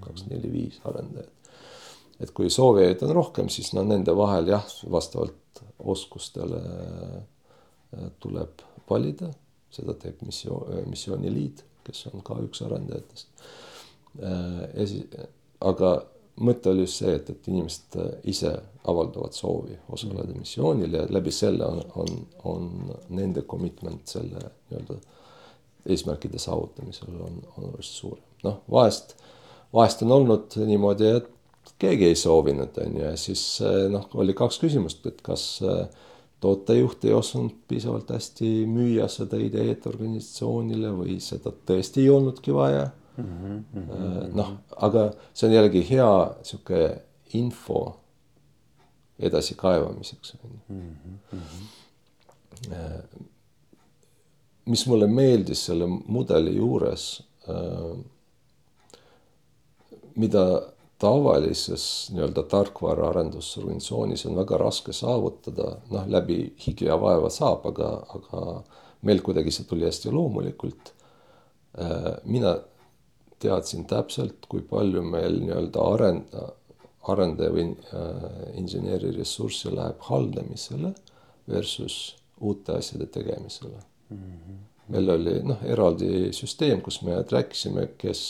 [SPEAKER 2] kaks-neli-viis arendajat. et kui soovijaid on rohkem, siis no nende vahel jah, vastavalt oskustele äh, tuleb valida, seda teeb missioon, missiooniliit, kes on ka üks arendajatest. Esi-, aga mõte oli just see, et, et inimesed äh, ise avaldavad soovi osaleda missioonil ja läbi selle on, on, on nende commitment selle nii-öelda eesmärkide saavutamisel on, on oluliselt suurem. noh, vahest, vahest on olnud niimoodi, et keegi ei soovinud, on ju, ja siis äh, noh, oli kaks küsimust, et kas äh, tootejuht ei osanud piisavalt hästi müüa seda ideed organisatsioonile või seda tõesti ei olnudki vaja mm -hmm.. noh, aga see on jällegi hea sihuke info edasikaevamiseks on ju. Mhm, mhm. Äh, mis mulle meeldis selle mudeli juures, äh, mida tavalises nii-öelda tarkvaraarendusorganisatsioonis on väga raske saavutada, noh läbi higi ja vaeva saab, aga, aga meil kuidagi see tuli hästi loomulikult. mina teadsin täpselt, kui palju meil nii-öelda arenda, arendaja või äh, inseneeri ressurssi läheb haldamisele versus uute asjade tegemisele mm. -hmm. meil oli noh, eraldi süsteem, kus me rääkisime, kes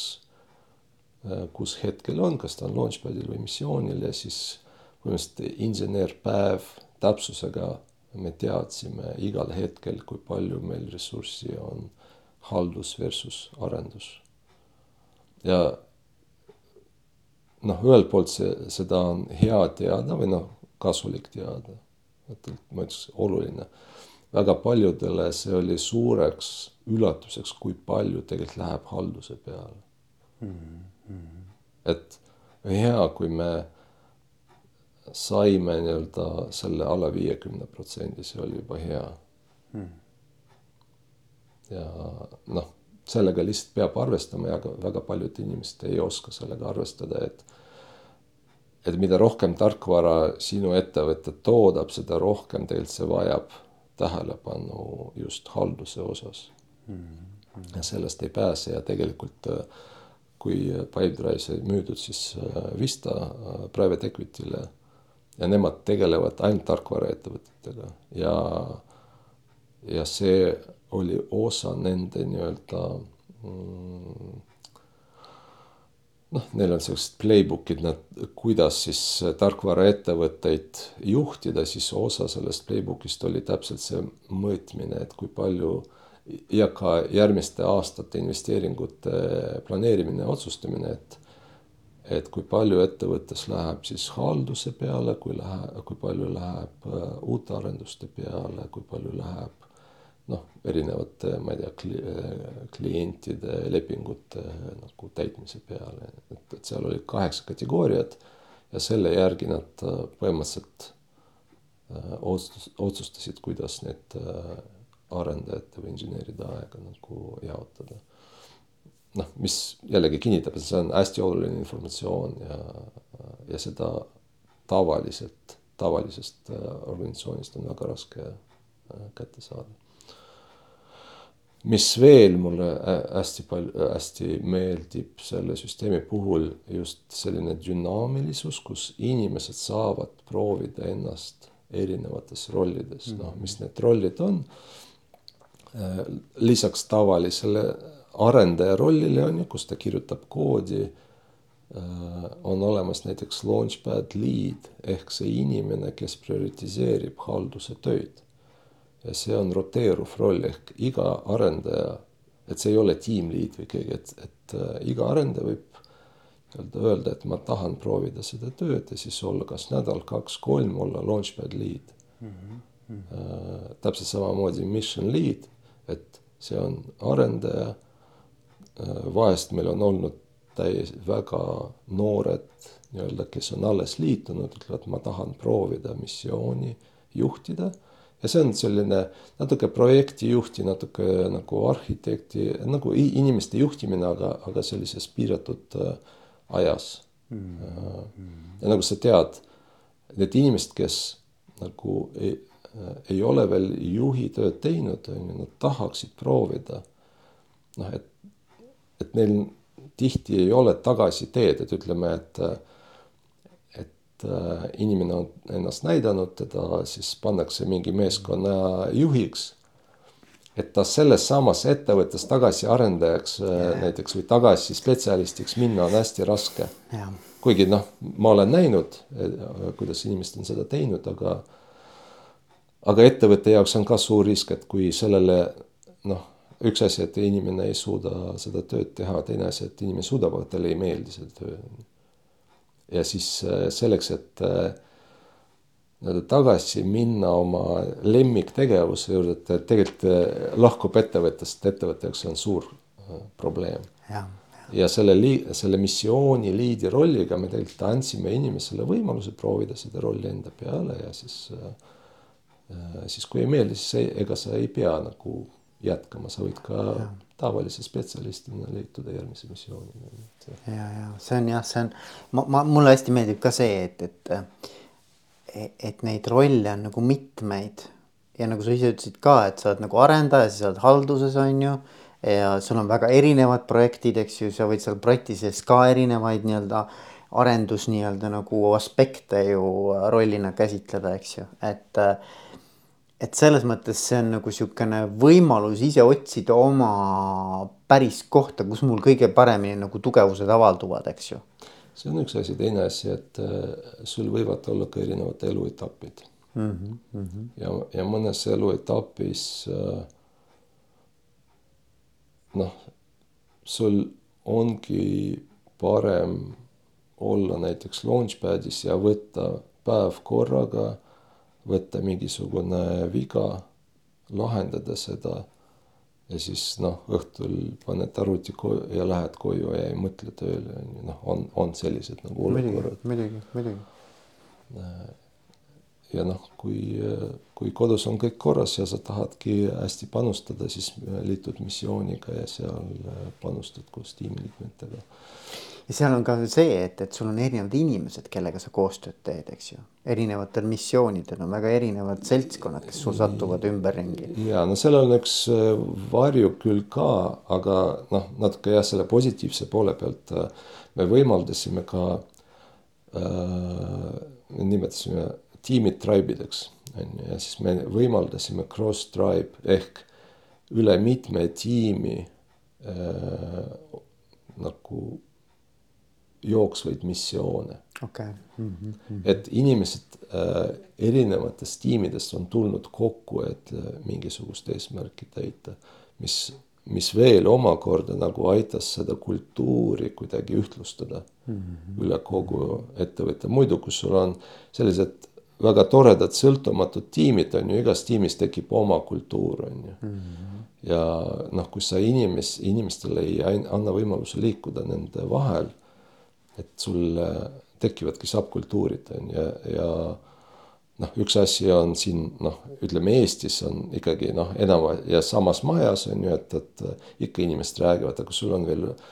[SPEAKER 2] äh,, kus hetkel on, kas ta on launchpad'il või missioonil ja siis põhimõtteliselt insenerpäev täpsusega me teadsime igal hetkel, kui palju meil ressurssi on haldus versus arendus ja noh, ühelt poolt see, seda on hea teada või noh, kasulik teada, et ma ütleks oluline. väga paljudele see oli suureks üllatuseks, kui palju tegelikult läheb halduse peale mm. -hmm. et hea, kui me saime nii-öelda selle alla viiekümne protsendi, see oli juba hea mm. -hmm. ja noh sellega lihtsalt peab arvestama ja väga paljud inimesed ei oska sellega arvestada, et et mida rohkem tarkvara sinu ettevõte toodab, seda rohkem tegelikult see vajab tähelepanu just halduse osas mm. -hmm. ja sellest ei pääse ja tegelikult kui Pipedrive sai müüdud siis äh, Vista äh, private equity'le ja nemad tegelevad ainult tarkvaraettevõtetega ja, ja see oli osa nende nii-öelda mm, noh, neil on sellised playbook'id, nad, kuidas siis tarkvaraettevõtteid juhtida, siis osa sellest playbook'ist oli täpselt see mõõtmine, et kui palju ja ka järgmiste aastate investeeringute planeerimine otsustamine, et et kui palju ettevõttes läheb siis halduse peale, kui läheb, kui palju läheb äh, uute arenduste peale, kui palju läheb noh, erinevate, ma ei tea kli,, klientide lepingute nagu täitmise peale, et, et seal oli kaheksa kategooriat ja selle järgi nad äh, põhimõtteliselt äh, otsus, otsustasid, kuidas need arendajate või inseneride aega nagu jaotada noh, mis jällegi kinnitab, et see on hästi oluline informatsioon ja, ja seda tavaliselt, tavalisest äh, organisatsioonist on väga raske äh, kätte saada. Mis veel mulle äh, hästi palju, hästi meeldib selle süsteemi puhul just selline dünaamilisus, kus inimesed saavad proovida ennast erinevates rollides mm, noh, mis need rollid on. lisaks tavalisele arendaja rollile on ju, kus ta kirjutab koodi. Äh, on olemas näiteks launchpad lead ehk see inimene, kes prioritiseerib halduse töid. Ja see on roteeruv roll ehk iga arendaja, et see ei ole lead või keegi, et, et äh, iga arendaja võib nii-öelda öelda, et ma tahan proovida seda tööd ja siis olla kas nädal, kaks, kolm olla launchpad lead mm. -hmm. Äh, täpselt samamoodi mission lead, et see on arendaja Äh, vahest meil on olnud täiesti väga noored nii-öelda, kes on alles liitunud, ütlevad, ma tahan proovida missiooni juhtida. Ja see on selline natuke projektijuhti, natuke nagu arhitekti, nagu inimeste juhtimine, aga, aga sellises piiratud äh, ajas mm. -hmm. ja nagu sa tead, need inimesed, kes nagu ei, ei ole veel juhi tööd teinud, on ju, nad tahaksid proovida. noh, et et neil tihti ei ole tagasiteed, et ütleme, et äh, inimene on ennast näidanud, teda siis pannakse mingi meeskonna juhiks. et ta selles samas ettevõttes tagasi arendajaks yeah. Äh, näiteks või tagasi spetsialistiks minna on hästi raske yeah.. kuigi noh, ma olen näinud, kuidas inimesed on seda teinud, aga aga ettevõtte jaoks on ka suur risk, et kui sellele noh, üks asi, et inimene ei suuda seda tööd teha, teine asi, et inimene suudab, aga talle ei meeldi see töö. Ja siis äh, selleks, et äh, nii-öelda tagasi minna oma lemmiktegevuse juurde, et tegelikult äh, lahkub ettevõttest, ettevõtte jaoks on suur probleem. ja, ja selle lii-, selle missiooni liidi rolliga me tegelikult andsime inimesele võimaluse proovida seda rolli enda peale ja siis, siis kui ei meeldi, siis ega sa ei pea nagu jätkama, sa võid ka ja. tavalise spetsialistina liituda järgmise missioonini.
[SPEAKER 1] ja, ja see on jah, see on, ma, ma, mulle hästi meeldib ka see, et, et, et neid rolle on nagu mitmeid ja nagu sa ise ütlesid ka, et sa oled nagu arendaja, siis sa oled halduses, on ju. ja sul on väga erinevad projektid, eks ju, sa võid seal projekti sees ka erinevaid nii-öelda arendus nii-öelda nagu aspekte ju rollina käsitleda, eks ju, et et selles mõttes see on nagu sihukene võimalus ise otsida oma päris kohta, kus mul kõige paremini nagu tugevused avalduvad, eks ju.
[SPEAKER 2] see on üks asi, teine asi, et äh, sul võivad olla ka erinevad eluetapid mm. -hmm, mm -hmm. ja, ja mõnes eluetapis äh, noh, sul ongi parem olla näiteks launchpad'is ja võtta päev korraga võtta mingisugune viga, lahendada seda ja siis noh, õhtul paned arvuti koju ja lähed koju ja ei mõtle tööle, on ju, noh, on, on sellised nagu
[SPEAKER 1] olukorrad. muidugi, muidugi.
[SPEAKER 2] Äh, ja noh, kui, kui kodus on kõik korras ja sa tahadki hästi panustada, siis liitud missiooniga ja seal panustad koos tiimiliikmetega
[SPEAKER 1] ja seal on ka see, et, et sul on erinevad inimesed, kellega sa koostööd teed, eks ju. erinevatel missioonidel on väga erinevad seltskonnad, kes sul satuvad ümberringi.
[SPEAKER 2] ja no seal on üks äh, varjukülg ka, aga noh, natuke jah, selle positiivse poole pealt äh, me võimaldasime ka äh,, nimetasime tiimid tribe'ideks on ju, ja siis me võimaldasime cross tribe ehk üle mitme tiimi äh, nagu jooksvaid missioone
[SPEAKER 1] okay.. Mm -hmm.
[SPEAKER 2] et inimesed äh, erinevatest tiimidest on tulnud kokku, et äh, mingisugust eesmärki täita. mis, mis veel omakorda nagu aitas seda kultuuri kuidagi ühtlustada mm -hmm. üle kogu ettevõtte, muidu kus sul on sellised väga toredad sõltumatud tiimid on ju, igas tiimis tekib oma kultuur on ju mm. -hmm. ja noh, kus sa inimes, inimestele ei anna võimaluse liikuda nende vahel, et sul tekivadki subkultuurid on ju ja, ja noh, üks asi on siin noh, ütleme Eestis on ikkagi noh, enam ja samas majas on ju, et, et ikka inimesed räägivad, aga sul on veel äh,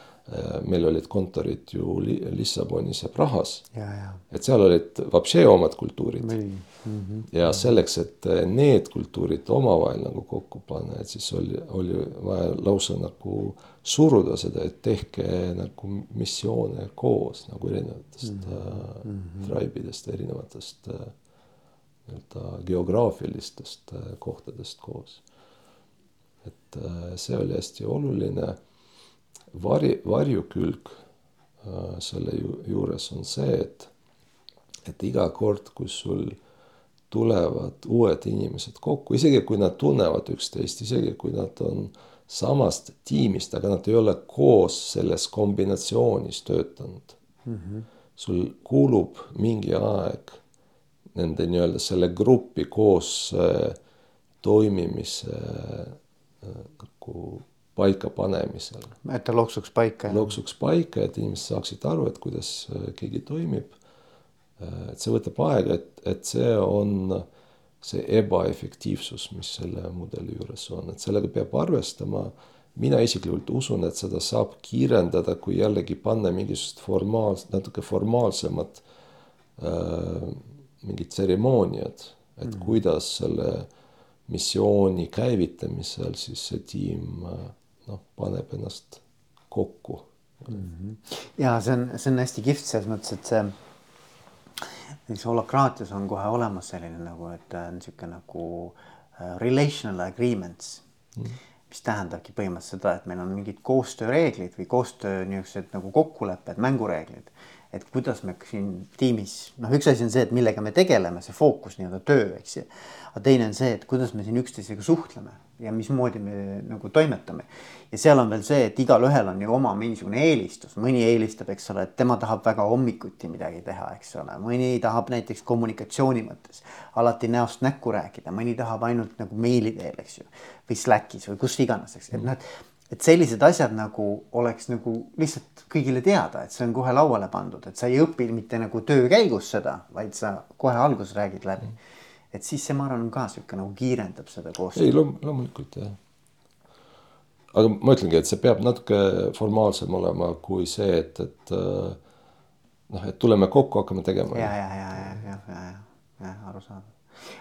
[SPEAKER 2] meil olid kontorid ju Lissabonis ja Prahas. et seal olid vapšee omad kultuurid. Mm -hmm. ja selleks, et need kultuurid omavahel nagu kokku panna, et siis oli, oli vaja lausa nagu suruda seda, et tehke nagu missioone koos nagu erinevatest mm -hmm. tribe'idest, erinevatest äh, nii-öelda geograafilistest äh, kohtadest koos. et äh, see oli hästi oluline. Vari, varjukülg äh, selle ju, juures on see, et, et iga kord, kus sul tulevad uued inimesed kokku, isegi kui nad tunnevad üksteist, isegi kui nad on samast tiimist, aga nad ei ole koos selles kombinatsioonis töötanud mm. -hmm. sul kulub mingi aeg nende nii-öelda selle grupi koos äh, toimimise äh, nagu paikapanemisel.
[SPEAKER 1] et ta loksuks paika.
[SPEAKER 2] loksuks paika, et inimesed saaksid aru, et kuidas äh, keegi toimib. et see võtab aega, et, et see on see ebaefektiivsus, mis selle mudeli juures on, et sellega peab arvestama. mina isiklikult usun, et seda saab kiirendada, kui jällegi panna mingisugust formaals-, natuke formaalsemat äh, mingid tseremooniad, et mm. kuidas selle missiooni käivitamisel siis see tiim noh, paneb ennast kokku
[SPEAKER 1] mm. -hmm. ja see on, see on hästi kihvt selles mõttes, et see näiteks holakraatias on kohe olemas selline nagu, et äh, niisugune nagu uh, relational agreements mm. -hmm mis tähendabki põhimõtteliselt seda, et meil on mingid koostööreeglid või koostöö niisugused nagu kokkulepped, mängureeglid et kuidas me siin tiimis, noh, üks asi on see, et millega me tegeleme, see fookus nii-öelda töö, eks ju. aga teine on see, et kuidas me siin üksteisega suhtleme ja mismoodi me nagu toimetame. ja seal on veel see, et igalühel on ju oma mingisugune eelistus, mõni eelistab, eks ole, et tema tahab väga hommikuti midagi teha, eks ole, mõni tahab näiteks kommunikatsiooni mõttes alati näost näkku rääkida, mõni tahab ainult nagu meili teel, eks ju. või Slackis või kus iganes, eks, et noh, et et sellised asjad nagu oleks nagu lihtsalt kõigile teada, et see on kohe lauale pandud, et sa ei õpi mitte nagu töö käigus seda, vaid sa kohe alguses räägid läbi. Et siis see, ma arvan, on ka sihuke nagu kiirendab seda koostööd.
[SPEAKER 2] ei loom-, loomulikult jah. aga ma ütlengi, et see peab natuke formaalsem olema kui see, et, et äh, noh, et tuleme kokku, hakkame tegema.
[SPEAKER 1] ja, ja, ja, ja, ja, ja, ja, ja arusaadav.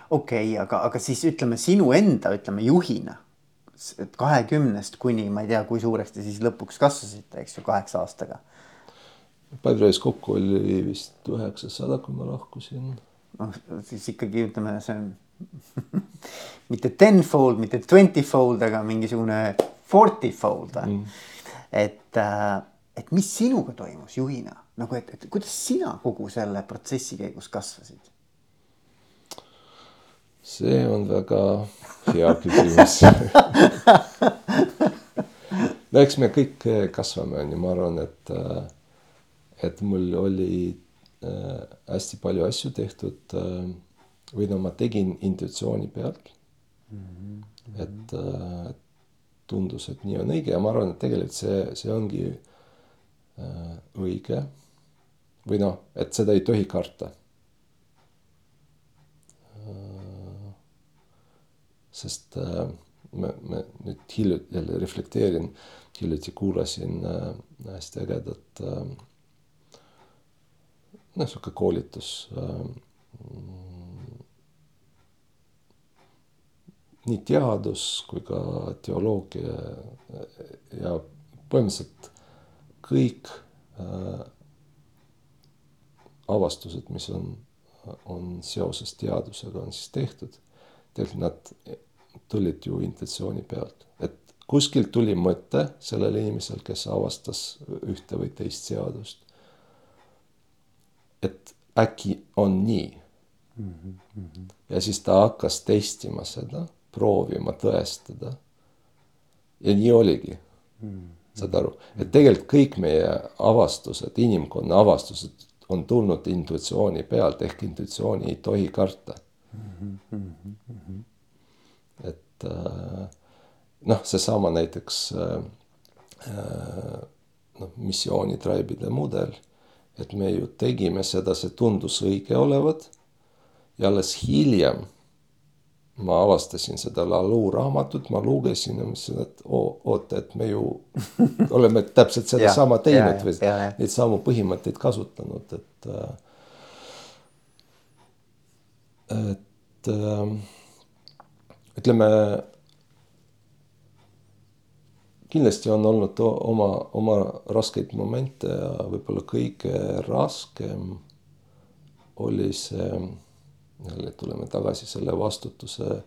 [SPEAKER 1] okei okay,, aga, aga siis ütleme sinu enda, ütleme juhina et kahekümnest kuni ma ei tea, kui suureks te siis lõpuks kasvasite, eks ju, kaheksa aastaga.
[SPEAKER 2] Paidrais kokku oli vist üheksasada, kui ma lahkusin.
[SPEAKER 1] Noh, siis ikkagi ütleme, see mitte tenfold, mitte twentyfold, aga mingisugune fortyfold. Mm.. et, äh, et mis sinuga toimus juhina? Nagu, et, et kuidas sina kogu selle protsessi käigus kasvasid?
[SPEAKER 2] see on väga hea küsimus. No eks me kõik kasvame, on ju, ma arvan, et, äh, et mul oli äh, hästi palju asju tehtud äh, või no ma tegin intuitsiooni pealt mm. -hmm. et äh, tundus, et nii on õige ja ma arvan, et tegelikult see, see ongi äh, õige. või noh, et seda ei tohi karta sest äh, me, me nüüd hiljuti jälle reflekteerin, hiljuti kuulasin äh, hästi ägedat äh, noh, sihuke koolitus nii teadus kui ka teoloogia ja põhimõtteliselt kõik äh, avastused, mis on, on seoses teadusega, on siis tehtud. tegelikult nad tulid ju intuitsiooni pealt, et kuskilt tuli mõte sellel inimesel, kes avastas ühte või teist seadust. Et äkki on nii mm. -hmm. ja siis ta hakkas testima seda, proovima tõestada. ja nii oligi mm.. saad aru, et tegelikult kõik meie avastused, inimkonna avastused on tulnud intuitsiooni pealt ehk intuitsiooni ei tohi karta mm. -hmm. et äh, noh, seesama näiteks äh, äh, noh, missioonitraibide mudel, et me ju tegime seda, see tundus õige olevat ja alles hiljem ma avastasin seda Lalu raamatut, ma lugesin ja mõtlesin, et oota, et me ju oleme täpselt sedasama teinud või neid samu põhimõtteid kasutanud, et. Äh, et äh, ütleme. Kindlasti on olnud oma, oma raskeid momente ja võib-olla kõige raskem oli see jälle tuleme tagasi selle vastutuse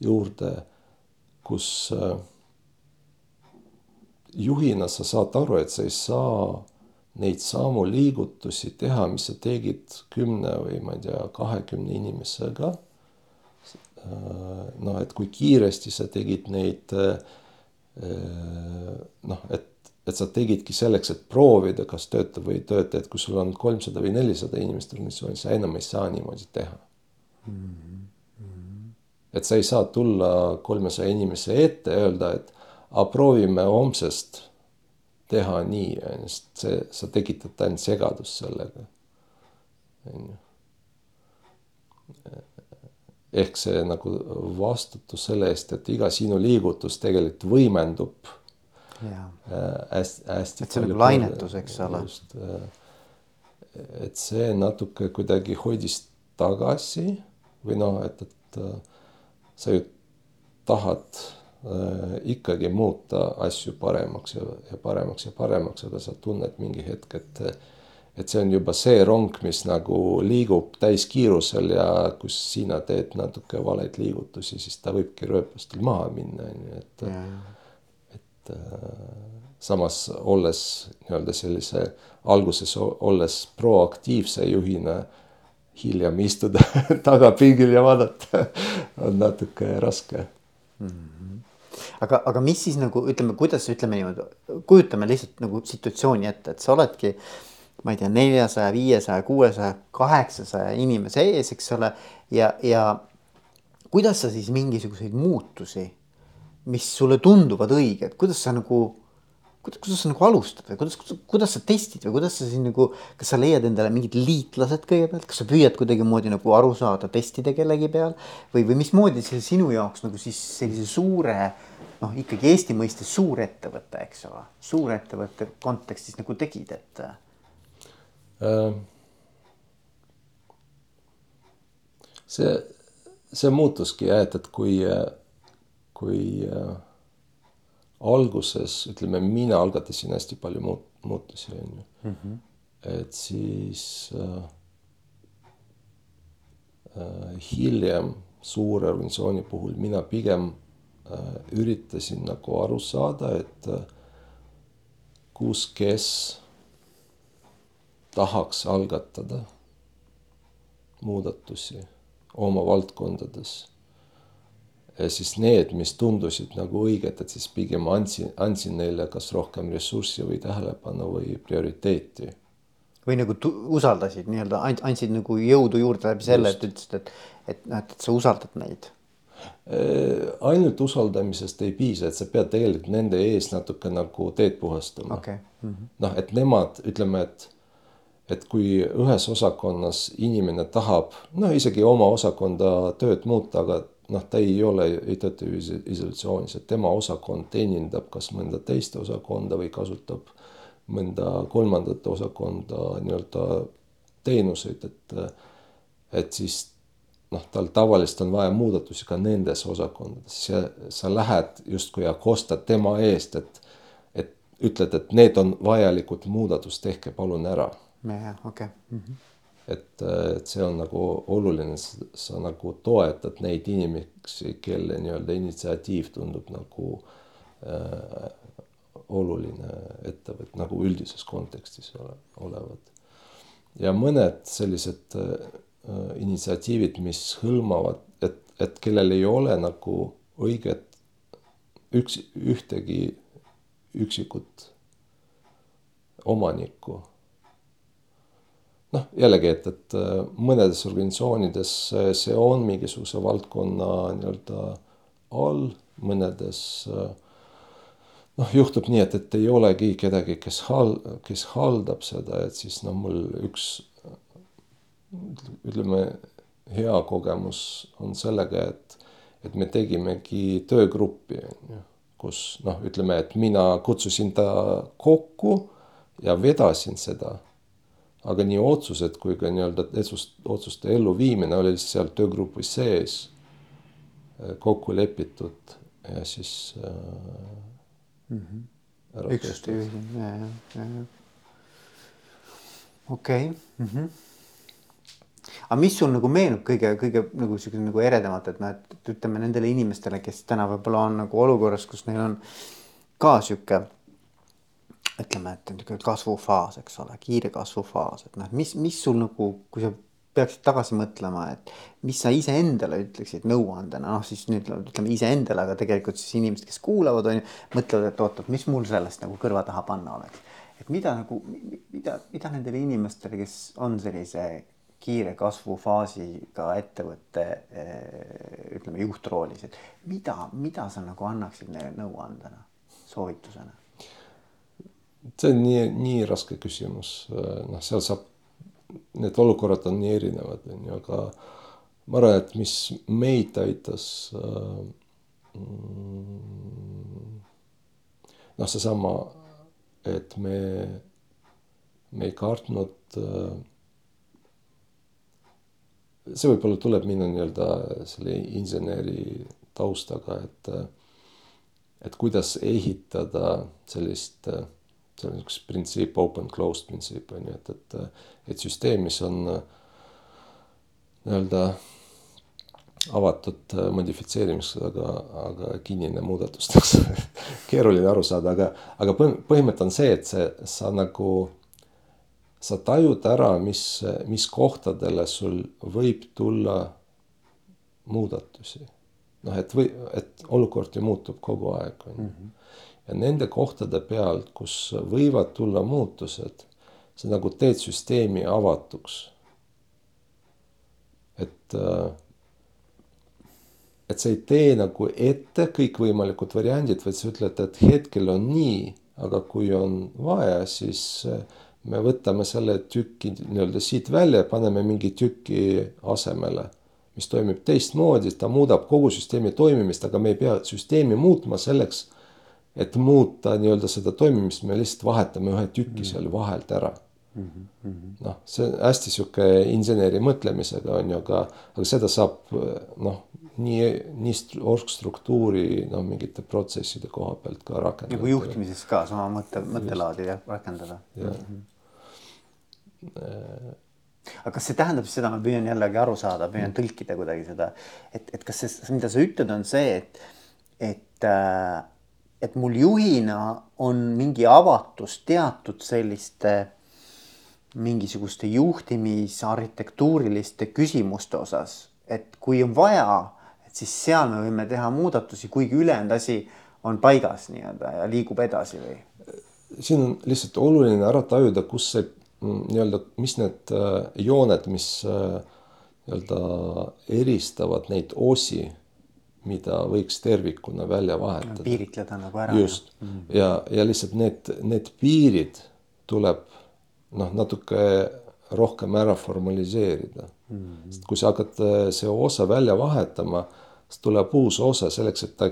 [SPEAKER 2] juurde, kus äh, juhina sa saad aru, et sa ei saa neid samu liigutusi teha, mis sa tegid kümne või ma ei tea, kahekümne inimesega. Äh, noh, et kui kiiresti sa tegid neid äh, noh, et, et sa tegidki selleks, et proovida, kas töötab või ei tööta, et kui sul on kolmsada või nelisada inimest organisatsioonis, sa enam ei saa niimoodi teha mm. -hmm. et sa ei saa tulla kolmesaja inimese ette ja öelda, et aga proovime homsest teha nii, on ju, sest see, sa tekitad ainult segadust sellega. on ju. Ehk see nagu vastutus selle eest, et iga sinu liigutus tegelikult võimendub hästi, hästi.
[SPEAKER 1] et see on nagu lainetus, eks ole. just,
[SPEAKER 2] et see natuke kuidagi hoidis tagasi või noh, et, et äh, sa ju tahad äh, ikkagi muuta asju paremaks ja, ja paremaks ja paremaks, aga sa tunned mingi hetk, et et see on juba see rong, mis nagu liigub täiskiirusel ja kus sina teed natuke valeid liigutusi, siis ta võibki rööpastel maha minna, on ju, et ja. et äh, samas olles nii-öelda sellise alguses olles proaktiivse juhina hiljem istuda tagapingil ja vaadata on natuke raske mm.
[SPEAKER 1] -hmm. aga, aga mis siis nagu ütleme, kuidas ütleme niimoodi, kujutame lihtsalt nagu situatsiooni ette, et sa oledki ma ei tea, neljasaja, viiesaja, kuuesaja, kaheksasaja inimese ees, eks ole. ja, ja kuidas sa siis mingisuguseid muutusi, mis sulle tunduvad õiged, kuidas sa nagu kuidas, kuidas sa nagu alustad või kuidas, kuidas, kuidas sa testid või kuidas sa siin nagu, kas sa leiad endale mingid liitlased kõigepealt, kas sa püüad kuidagimoodi nagu aru saada, testida kellegi peal või, või mismoodi see sinu jaoks nagu siis sellise suure noh, ikkagi Eesti mõistes suurettevõte, eks ole, suurettevõtte kontekstis nagu tegid, et?
[SPEAKER 2] See, see muutuski jah, et, et kui, kui äh, alguses ütleme, mina algatasin hästi palju muut-, muutusi, on ju mm. -hmm. et siis äh, äh, hiljem suure organisatsiooni puhul mina pigem äh, üritasin nagu aru saada, et äh, kus, kes tahaks algatada muudatusi oma valdkondades. Siis need, mis tundusid nagu õiged, et siis pigem andsin, andsin neile kas rohkem ressurssi või tähelepanu või prioriteeti.
[SPEAKER 1] või nagu usaldasid nii-öelda, andsid nagu jõudu juurde läbi selle, et ütlesid, et, et noh, et sa usaldad neid.
[SPEAKER 2] Äh, ainult usaldamisest ei piisa, et sa pead tegelikult nende ees natuke nagu teed puhastama.
[SPEAKER 1] Okay.. Mm -hmm.
[SPEAKER 2] noh, et nemad, ütleme, et, et kui ühes osakonnas inimene tahab, no isegi oma osakonda tööd muuta, aga noh, ta ei ole, ei tööta isolatsioonis, et tema osakond teenindab kas mõnda teist osakonda või kasutab mõnda kolmandat osakonda nii-öelda teenuseid, et, et siis noh, tal tavaliselt on vaja muudatusi ka nendes osakondades sa lähed justkui ja kostad tema eest, et, et ütled, et need on vajalikud muudatus, tehke palun ära.
[SPEAKER 1] Jah, okei. -hmm
[SPEAKER 2] et, et see on nagu oluline, sa nagu toetad neid inimesi, kelle nii-öelda initsiatiiv tundub nagu äh, oluline ettevõte nagu üldises kontekstis ole, olevat. ja mõned sellised äh, initsiatiivid, mis hõlmavad, et, et kellel ei ole nagu õiget üks, ühtegi üksikut omanikku. Noh, jällegi, et, et äh, mõnedes organisatsioonides see on mingisuguse valdkonna nii-öelda all, mõnedes äh, noh, juhtub nii, et, et ei olegi kedagi, kes hal-, kes haldab seda, et siis noh, mul üks ütleme, hea kogemus on sellega, et, et me tegimegi töögruppi, on ju, kus noh, ütleme, et mina kutsusin ta kokku ja vedasin seda. Aga nii otsused kui ka nii-öelda otsuste elluviimine oli seal töögrupis sees äh, kokku lepitud ja siis äh,
[SPEAKER 1] mm -hmm. üksuste juhtimine, ja, ja, ja, okei okay. mm. -hmm aga mis sul nagu meenub kõige, kõige nagu siukene nagu eredamalt, et noh, et ütleme nendele inimestele, kes täna võib-olla on nagu olukorras, kus neil on ka sihuke ütleme, et niisugune kasvufaas, eks ole, kiire kasvufaas, et noh, mis, mis sul nagu, kui sa peaksid tagasi mõtlema, et mis sa iseendale ütleksid nõuandena, noh siis nüüd ütleme iseendale, aga tegelikult siis inimesed, kes kuulavad, on ju, mõtlevad, et oot-oot, mis mul sellest nagu kõrva taha panna oleks. et mida nagu, mida, mida nendele inimestele, kes on sellise kiire kasvufaasiga ettevõtte ütleme juhtroolis, et mida, mida sa nagu annaksid neile nõuandena, soovitusena?
[SPEAKER 2] See on nii, nii raske küsimus, noh, seal saab, need olukorrad on nii erinevad, on ju, aga ma arvan, et mis meid aitas mm, noh, seesama, et me, me ei kartnud see võib-olla tuleb minu nii-öelda selle inseneri taustaga, et et kuidas ehitada sellist äh, see on üks printsiip, open closed printsiip on ju, et, et, et süsteem, mis on nii-öelda avatud modifitseerimiseks, aga, aga kinnine muudatusteks keeruline aru saada, aga, aga põhimõte on see, et see, sa nagu, sa tajud ära, mis, mis kohtadele sul võib tulla muudatusi. noh, et või, et olukord ju muutub kogu aeg, on ju. Mhm ja nende kohtade pealt, kus võivad tulla muutused, sa nagu teed süsteemi avatuks. et, äh, et sa ei tee nagu ette kõikvõimalikud variandid, vaid sa ütled, et hetkel on nii, aga kui on vaja, siis äh, me võtame selle tüki nii-öelda siit välja ja paneme mingi tüki asemele, mis toimib teistmoodi, ta muudab kogu süsteemi toimimist, aga me ei pea süsteemi muutma selleks et muuta nii-öelda seda toimimist, me lihtsalt vahetame ühe tüki mm. seal vahelt ära mm -hmm.. noh, see on hästi sihuke inseneri mõtlemisega on ju, aga, aga seda saab noh, nii, nii orgstruktuuri noh, mingite protsesside koha pealt ka rakendada.
[SPEAKER 1] nagu juhtimises ka sama mõtte, mõttelaadi jah, rakendada. jah mm -hmm. aga kas see tähendab seda, ma püüan jällegi aru saada, püüan mm. tõlkida kuidagi seda, et, et kas see, mida sa ütled, on see, et, et äh, et mul juhina on mingi avatus teatud selliste mingisuguste juhtimisarhitektuuriliste küsimuste osas, et kui on vaja, et siis seal me võime teha muudatusi, kuigi ülejäänud asi on paigas nii-öelda ja liigub edasi või?
[SPEAKER 2] siin on lihtsalt oluline ära tajuda, kus see mm, nii-öelda, mis need äh, jooned, mis äh, nii-öelda eristavad neid osi mida võiks tervikuna välja vahetada.
[SPEAKER 1] piiritleda nagu ära.
[SPEAKER 2] just mm -hmm. ja, ja lihtsalt need, need piirid tuleb noh, natuke rohkem ära formaliseerida mm. -hmm. sest kui sa hakkad äh, see osa välja vahetama, siis tuleb uus osa selleks, et ta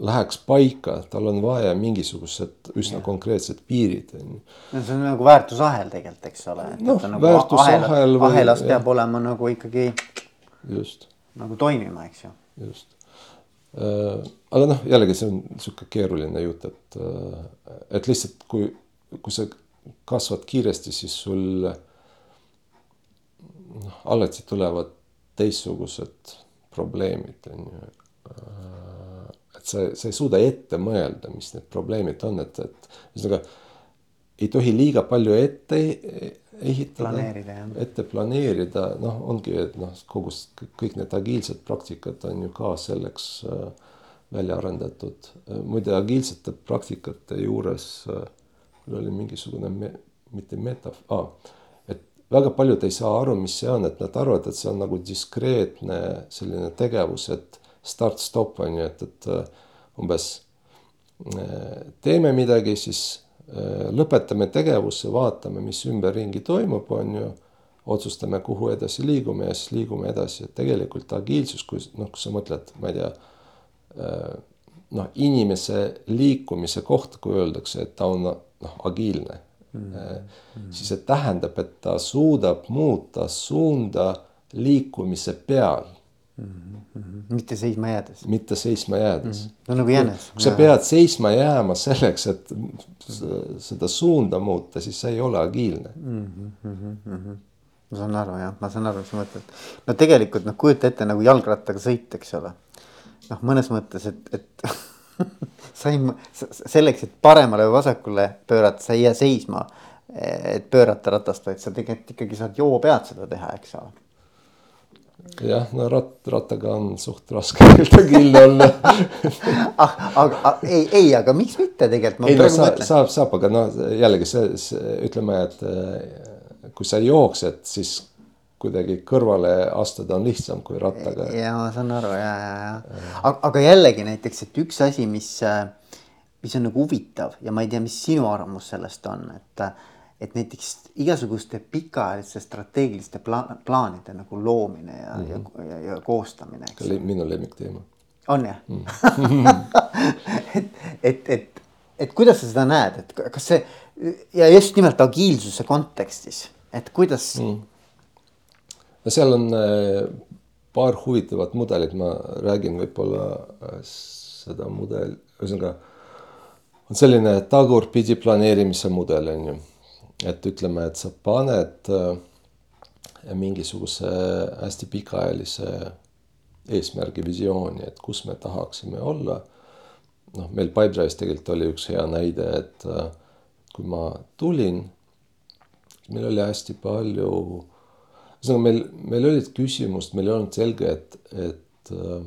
[SPEAKER 2] läheks paika, tal on vaja mingisugused üsna ja. konkreetsed piirid.
[SPEAKER 1] no see on nagu väärtusahel tegelikult, eks ole.
[SPEAKER 2] noh, nagu väärtusahel ahel,
[SPEAKER 1] või. ahelas peab olema nagu ikkagi.
[SPEAKER 2] just.
[SPEAKER 1] nagu toimima, eks ju
[SPEAKER 2] just. Äh, aga noh, jällegi see on sihuke keeruline jutt, et, äh, et lihtsalt kui, kui sa kasvad kiiresti, siis sul noh, alati tulevad teistsugused probleemid on ju. Äh, et sa, sa ei suuda ette mõelda, mis need probleemid on, et, et ühesõnaga ei tohi liiga palju ette ehitada, ette planeerida, noh, ongi, et noh, kogu kõik need agiilsed praktikad on ju ka selleks äh, välja arendatud. muide, agiilsete praktikate juures mul oli mingisugune me, mitte meta ah,, et väga paljud ei saa aru, mis see on, et nad arvavad, et see on nagu diskreetne selline tegevus, et start-stop on ju, et, et umbes teeme midagi, siis lõpetame tegevuse, vaatame, mis ümberringi toimub, on ju otsustame, kuhu edasi liigume ja siis liigume edasi, et tegelikult agiilsus, kui noh, kui sa mõtled, ma ei tea. Äh, noh, inimese liikumise kohta, kui öeldakse, et ta on noh, agiilne mm. -hmm. siis see tähendab, et ta suudab muuta suunda liikumise peal.
[SPEAKER 1] Mitte seisma jäädes.
[SPEAKER 2] mitte seisma jäädes mm.
[SPEAKER 1] -hmm. no nagu jänes.
[SPEAKER 2] kui sa pead seisma jääma selleks, et seda suunda muuta, siis sa ei ole agiilne mm.
[SPEAKER 1] -hmm ma saan aru jah, ma saan aru, mis sa mõtled. no tegelikult noh, kujuta ette nagu jalgrattaga sõit, eks ole. noh, mõnes mõttes, et, et sa ei, selleks, et paremale või vasakule pöörata, sa ei jää seisma. et pöörata ratast, vaid sa tegelikult ikkagi saad joo pead seda teha, eks ole
[SPEAKER 2] jah, no ratt, rattaga on suht raske kinni olla
[SPEAKER 1] ah, aga ei, ei, aga miks mitte tegelikult.
[SPEAKER 2] ei no saab, saab, saab, aga noh, jällegi see, see ütleme, et kui sa jooksed, siis kuidagi kõrvale astuda on lihtsam kui rattaga.
[SPEAKER 1] ja ma saan aru ja, ja, ja aga, aga jällegi näiteks, et üks asi, mis, mis on nagu huvitav ja ma ei tea, mis sinu arvamus sellest on, et, et näiteks igasuguste pikaajaliste strateegiliste pla plaanide nagu loomine ja mm, -hmm. ja, ja, ja koostamine.
[SPEAKER 2] minu lemmikteema.
[SPEAKER 1] on jah mm. et, et, et, et kuidas sa seda näed, et kas see ja just nimelt agiilsuse kontekstis et kuidas mm.?
[SPEAKER 2] no seal on äh, paar huvitavat mudelit, ma räägin võib-olla äh, seda mudel, ühesõnaga on selline tagurpidi planeerimise mudel on ju, et ütleme, et sa paned äh, mingisuguse hästi pikaajalise eesmärgi visiooni, et kus me tahaksime olla. noh, meil Pipedrive'is tegelikult oli üks hea näide, et kui ma tulin meil oli hästi palju, ühesõnaga meil, meil olid küsimused, meil ei olnud selge, et, et, äh,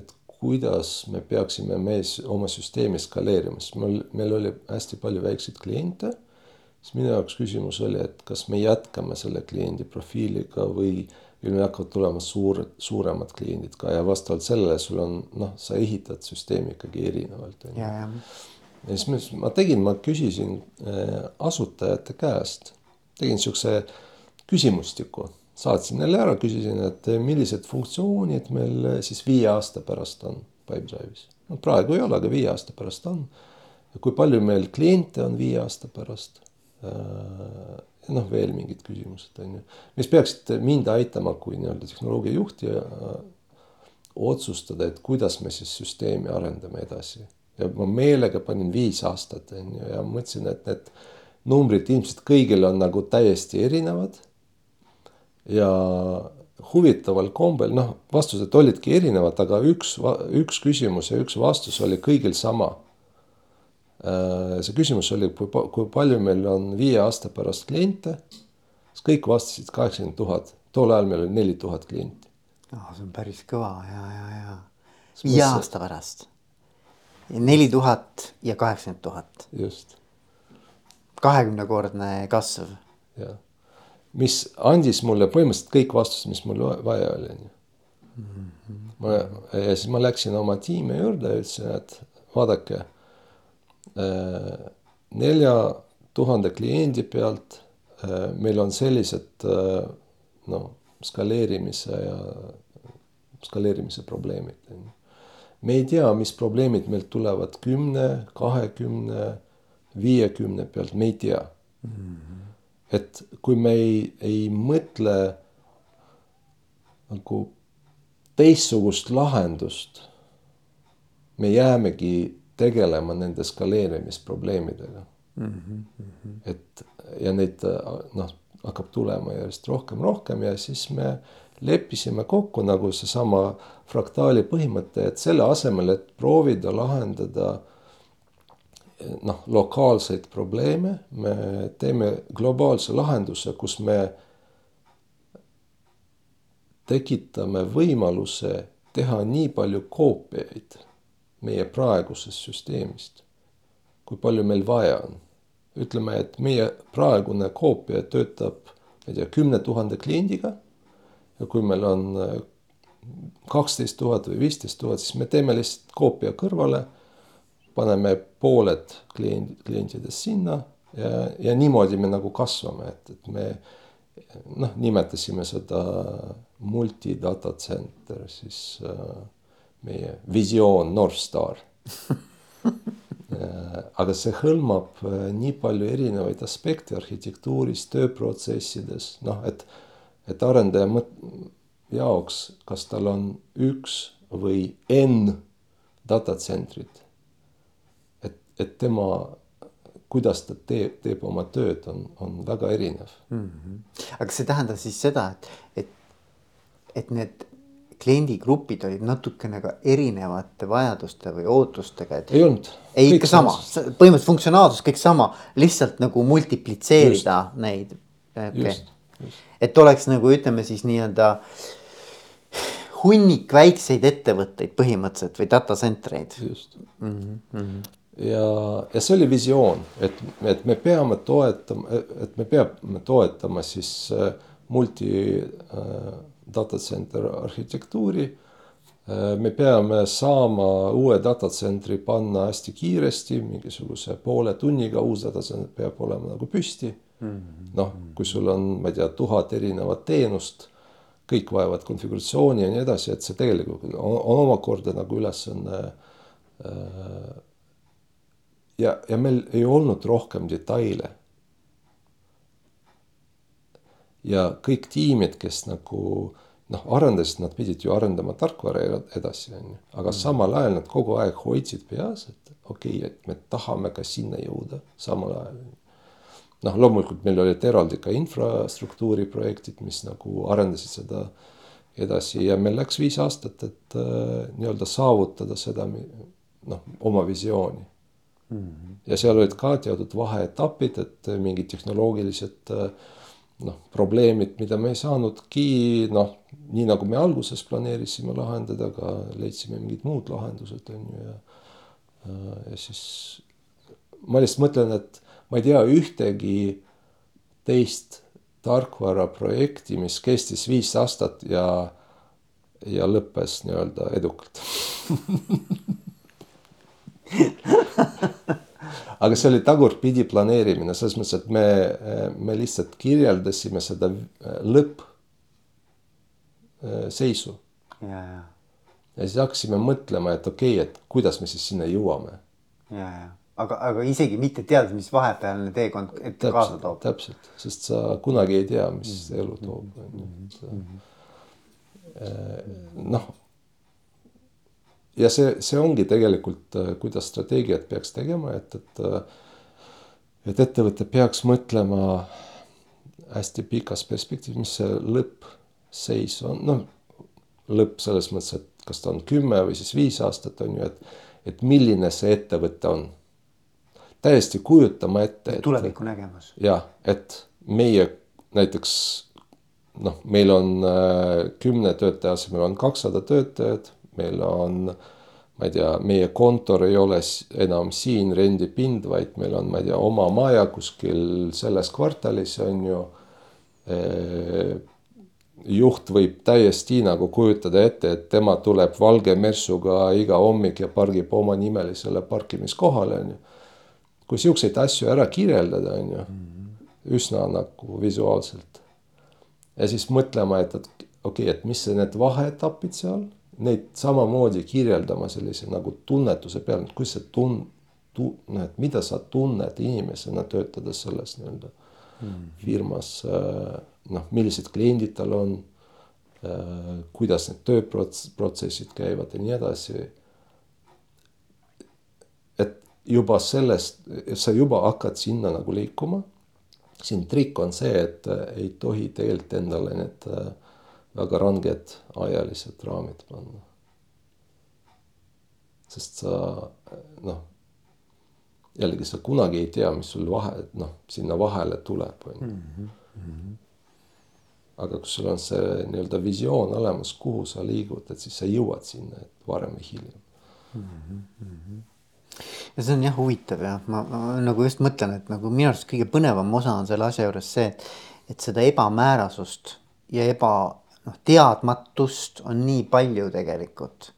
[SPEAKER 2] et kuidas me peaksime mees oma süsteemi skaleerima, sest meil, meil oli hästi palju väikseid kliente. Siis minu jaoks küsimus oli, et kas me jätkame selle kliendi profiiliga või, või meil hakkavad tulema suured, suuremad kliendid ka ja vastavalt sellele sul on noh, sa ehitad süsteemi ikkagi erinevalt.
[SPEAKER 1] ja, ja
[SPEAKER 2] ja siis ma, ma tegin, ma küsisin äh, asutajate käest, tegin siukse küsimustiku, saatsin neile ära, küsisin, et millised funktsioonid meil siis viie aasta pärast on Pipedrive'is. no praegu ei ole, aga viie aasta pärast on. kui palju meil kliente on viie aasta pärast? Noh, veel mingid küsimused on ju, mis peaksid mind aitama kui nii-öelda tehnoloogia juhti äh, otsustada, et kuidas me siis süsteemi arendame edasi ja ma meelega panin viis aastat on ju ja mõtlesin, et need numbrid ilmselt kõigil on nagu täiesti erinevad. ja huvitaval kombel noh, vastused olidki erinevad, aga üks, üks küsimus ja üks vastus oli kõigil sama. Äh, see küsimus oli, kui palju meil on viie aasta pärast kliente. siis kõik vastasid kaheksakümmend tuhat, tol ajal meil oli neli tuhat klienti.
[SPEAKER 1] oh, see on päris kõva ja, ja, ja viie aasta pärast neli tuhat ja kaheksakümmend tuhat.
[SPEAKER 2] just.
[SPEAKER 1] kahekümnekordne kasv.
[SPEAKER 2] jah, mis andis mulle põhimõtteliselt kõik vastused, mis mul vaja oli, on ju. ma ja siis ma läksin oma tiimi juurde ja ütlesin, et vaadake. Nelja tuhande kliendi pealt äh, meil on sellised äh, noh, skaleerimise ja skaleerimise probleemid me ei tea, mis probleemid meilt tulevad kümne, kahekümne, viiekümne pealt, me ei tea mm. -hmm. et kui me ei, ei mõtle nagu teistsugust lahendust, me jäämegi tegelema nende skaleerimisprobleemidega mm. -hmm. et ja neid noh, hakkab tulema järjest rohkem, rohkem ja siis me leppisime kokku nagu seesama fraktaali põhimõte, et selle asemel, et proovida lahendada noh, lokaalseid probleeme, me teeme globaalse lahenduse, kus me tekitame võimaluse teha nii palju koopiaid meie praegusest süsteemist, kui palju meil vaja on. ütleme, et meie praegune koopia töötab, ma ei tea, kümne tuhande kliendiga. ja kui meil on äh, kaksteist tuhat või viisteist tuhat, siis me teeme lihtsalt koopia kõrvale. paneme pooled klient, klientidest sinna ja, ja niimoodi me nagu kasvame, et, et me noh, nimetasime seda multidata center, siis äh, meie visioon North Star äh, aga see hõlmab äh, nii palju erinevaid aspekte arhitektuuris, tööprotsessides, noh, et, et arendaja mõt-, jaoks, kas tal on üks või N datacentrit. et, et tema kuidas ta teeb, teeb oma tööd, on, on väga erinev mm.
[SPEAKER 1] -hmm. aga see tähendab siis seda, et, et, et need kliendigrupid olid natukene ka erinevate vajaduste või ootustega, et.
[SPEAKER 2] ei olnud.
[SPEAKER 1] ei, ikka sama, põhimõtteliselt funktsionaalsus kõik sama, lihtsalt nagu multiplitseerida just. neid okay.. et oleks nagu ütleme siis nii-öelda hunnik väikseid ettevõtteid põhimõtteliselt või data center eid.
[SPEAKER 2] just mm. -hmm ja, ja see oli visioon, et, et me peame toetama, et me peame toetama siis äh, multi äh, data center arhitektuuri äh,. me peame saama uue data center'i panna hästi kiiresti, mingisuguse poole tunniga uus data center peab olema nagu püsti mm -hmm.. noh, kui sul on, ma ei tea, tuhat erinevat teenust, kõik vajavad konfiguratsiooni ja nii edasi, et see tegelikult on, on omakorda nagu ülesanne äh, ja, ja meil ei olnud rohkem detaile. Ja kõik tiimid, kes nagu noh, arendasid, nad pidid ju arendama tarkvara edasi, on ju, aga mm. samal ajal nad kogu aeg hoidsid peas, et okei okay,, et me tahame ka sinna jõuda samal ajal. noh, loomulikult meil olid eraldi ka infrastruktuuri projektid, mis nagu arendasid seda edasi ja meil läks viis aastat, et äh, nii-öelda saavutada seda noh, oma visiooni mm. -hmm. ja seal olid ka teatud vaheetapid, et mingid tehnoloogilised noh, probleemid, mida me ei saanudki noh, nii nagu me alguses planeerisime lahendada, aga leidsime mingid muud lahendused on ju ja. ja siis ma lihtsalt mõtlen, et ma ei tea ühtegi teist tarkvaraprojekti, mis kestis viis aastat ja, ja lõppes nii-öelda edukalt aga see oli tagurpidi planeerimine selles mõttes, et me, me lihtsalt kirjeldasime seda lõppseisu.
[SPEAKER 1] ja, ja.
[SPEAKER 2] ja siis hakkasime mõtlema, et okei okay,, et kuidas me siis sinna jõuame.
[SPEAKER 1] ja, ja aga, aga isegi mitte teades, mis vahepealne teekond ette kaasa toob.
[SPEAKER 2] täpselt, sest sa kunagi ei tea, mis mm -hmm. elu toob, on ju, et noh ja see, see ongi tegelikult, äh, kuidas strateegiat peaks tegema, et, et äh, et ettevõte peaks mõtlema hästi pikas perspektiivis, mis see lõppseis on, noh lõpp selles mõttes, et kas ta on kümme või siis viis aastat on ju, et, et milline see ettevõte on. täiesti kujutama ette.
[SPEAKER 1] tuleviku nägemus.
[SPEAKER 2] jah, et meie näiteks noh, meil on äh, kümne töötaja asemel on kakssada töötajat meil on, ma ei tea, meie kontor ei ole enam siin rendipind, vaid meil on, ma ei tea, oma maja kuskil selles kvartalis on ju juht võib täiesti nagu kujutada ette, et tema tuleb valge mersuga iga hommik ja pargib oma nimelisele parkimiskohale, on ju. kui siukseid asju ära kirjeldada, on ju, üsna nagu visuaalselt. ja siis mõtlema, et, et okei okay,, et mis need vaheetapid seal neid samamoodi kirjeldama sellise nagu tunnetuse peal, et kuidas see tun-, tu-, noh, et mida sa tunned inimesena töötades selles nii-öelda mm. firmas. Äh, noh, millised kliendid tal on, äh, kuidas need tööprotsessid käivad ja nii edasi. et juba sellest, sa juba hakkad sinna nagu liikuma. siin trikk on see, et ei tohi tegelikult endale need äh, väga ranged ajalised raamid panna. sest sa noh, jällegi sa kunagi ei tea, mis sul vahe, noh, sinna vahele tuleb, on ju. Mhm, mhm. aga kui sul on see nii-öelda visioon olemas, kuhu sa liigud, et siis sa jõuad sinna, et varem või hiljem mm.
[SPEAKER 1] -hmm. ja see on jah huvitav ja ma, ma nagu just mõtlen, et nagu minu arust kõige põnevam osa on selle asja juures see, et, et seda ebamäärasust ja eba noh, teadmatust on nii palju tegelikult.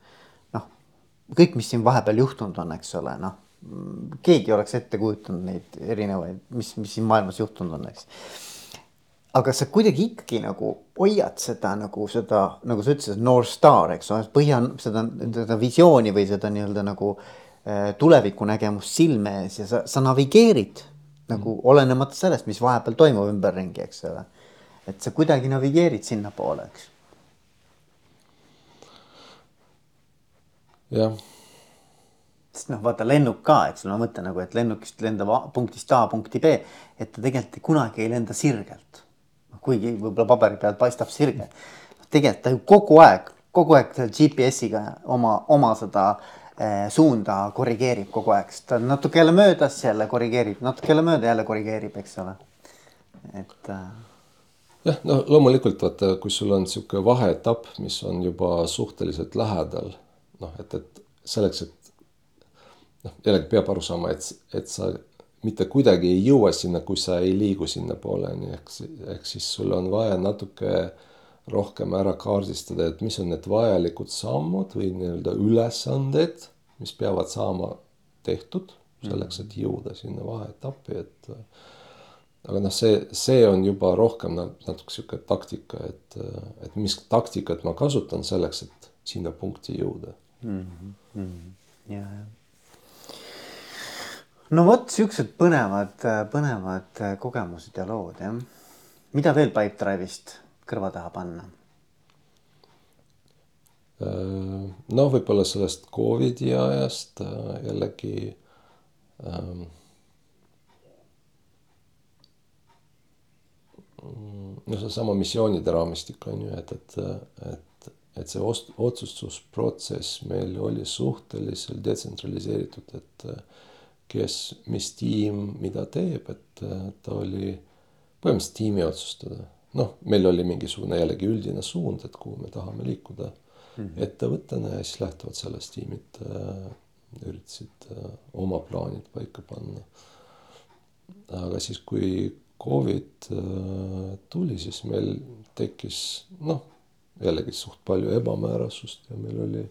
[SPEAKER 1] noh, kõik, mis siin vahepeal juhtunud on, eks ole, noh keegi oleks ette kujutanud neid erinevaid, mis, mis siin maailmas juhtunud on, eks aga sa kuidagi ikkagi nagu hoiad seda nagu seda, nagu sa ütlesid, North Star, eks ole, põhja seda, seda visiooni või seda nii-öelda nagu äh, tulevikunägemust silme ees ja sa, sa navigeerid nagu mm. olenemata sellest, mis vahepeal toimub ümberringi, eks ole. Et sa kuidagi navigeerid sinnapoole, eks.
[SPEAKER 2] jah
[SPEAKER 1] sest noh, vaata lennuk ka, eks ole, ma mõtlen nagu, et lennukist lendab punktist A punkti B, et ta tegelikult kunagi ei lenda sirgelt kuigi võib-olla paberi peal paistab sirge. tegelikult ta ju kogu aeg, kogu aeg selle GPS-iga oma, oma seda eh, suunda korrigeerib kogu aeg, sest ta natuke jälle möödas, jälle korrigeerib, natuke jälle mööda, jälle korrigeerib, eks ole. et äh....
[SPEAKER 2] jah, no loomulikult vaata, kui sul on niisugune vaheetapp, mis on juba suhteliselt lähedal, noh, et, et selleks, et noh, jällegi peab aru saama, et, et sa mitte kuidagi ei jõua sinna, kui sa ei liigu sinnapooleni, ehk, ehk siis sul on vaja natuke rohkem ära kaardistada, et mis on need vajalikud sammud või nii-öelda ülesanded, mis peavad saama tehtud selleks, et jõuda sinna vaheetappi, et aga noh, see, see on juba rohkem natuke sihuke taktika, et, et mis taktikat ma kasutan selleks, et sinna punkti jõuda mm.
[SPEAKER 1] -hmm. ja, ja no vot, siuksed põnevad, põnevad kogemused ja lood jah. mida veel Pipedrive'ist kõrva taha panna?
[SPEAKER 2] Noh, võib-olla sellest Covidi ajast äh, jällegi ähm,. No seesama missioonide raamistik on ju, et, et, et, et see otsustusprotsess meil oli suhteliselt detsentraliseeritud, et kes, mis tiim mida teeb, et ta oli põhimõtteliselt tiimi otsustada. noh, meil oli mingisugune jällegi üldine suund, et kuhu me tahame liikuda mm -hmm. ettevõttena ja siis lähtuvalt sellest tiimid äh, üritasid äh, oma plaanid paika panna. aga siis, kui Covid äh, tuli, siis meil tekkis noh, jällegi suht palju ebamäärasust ja meil oli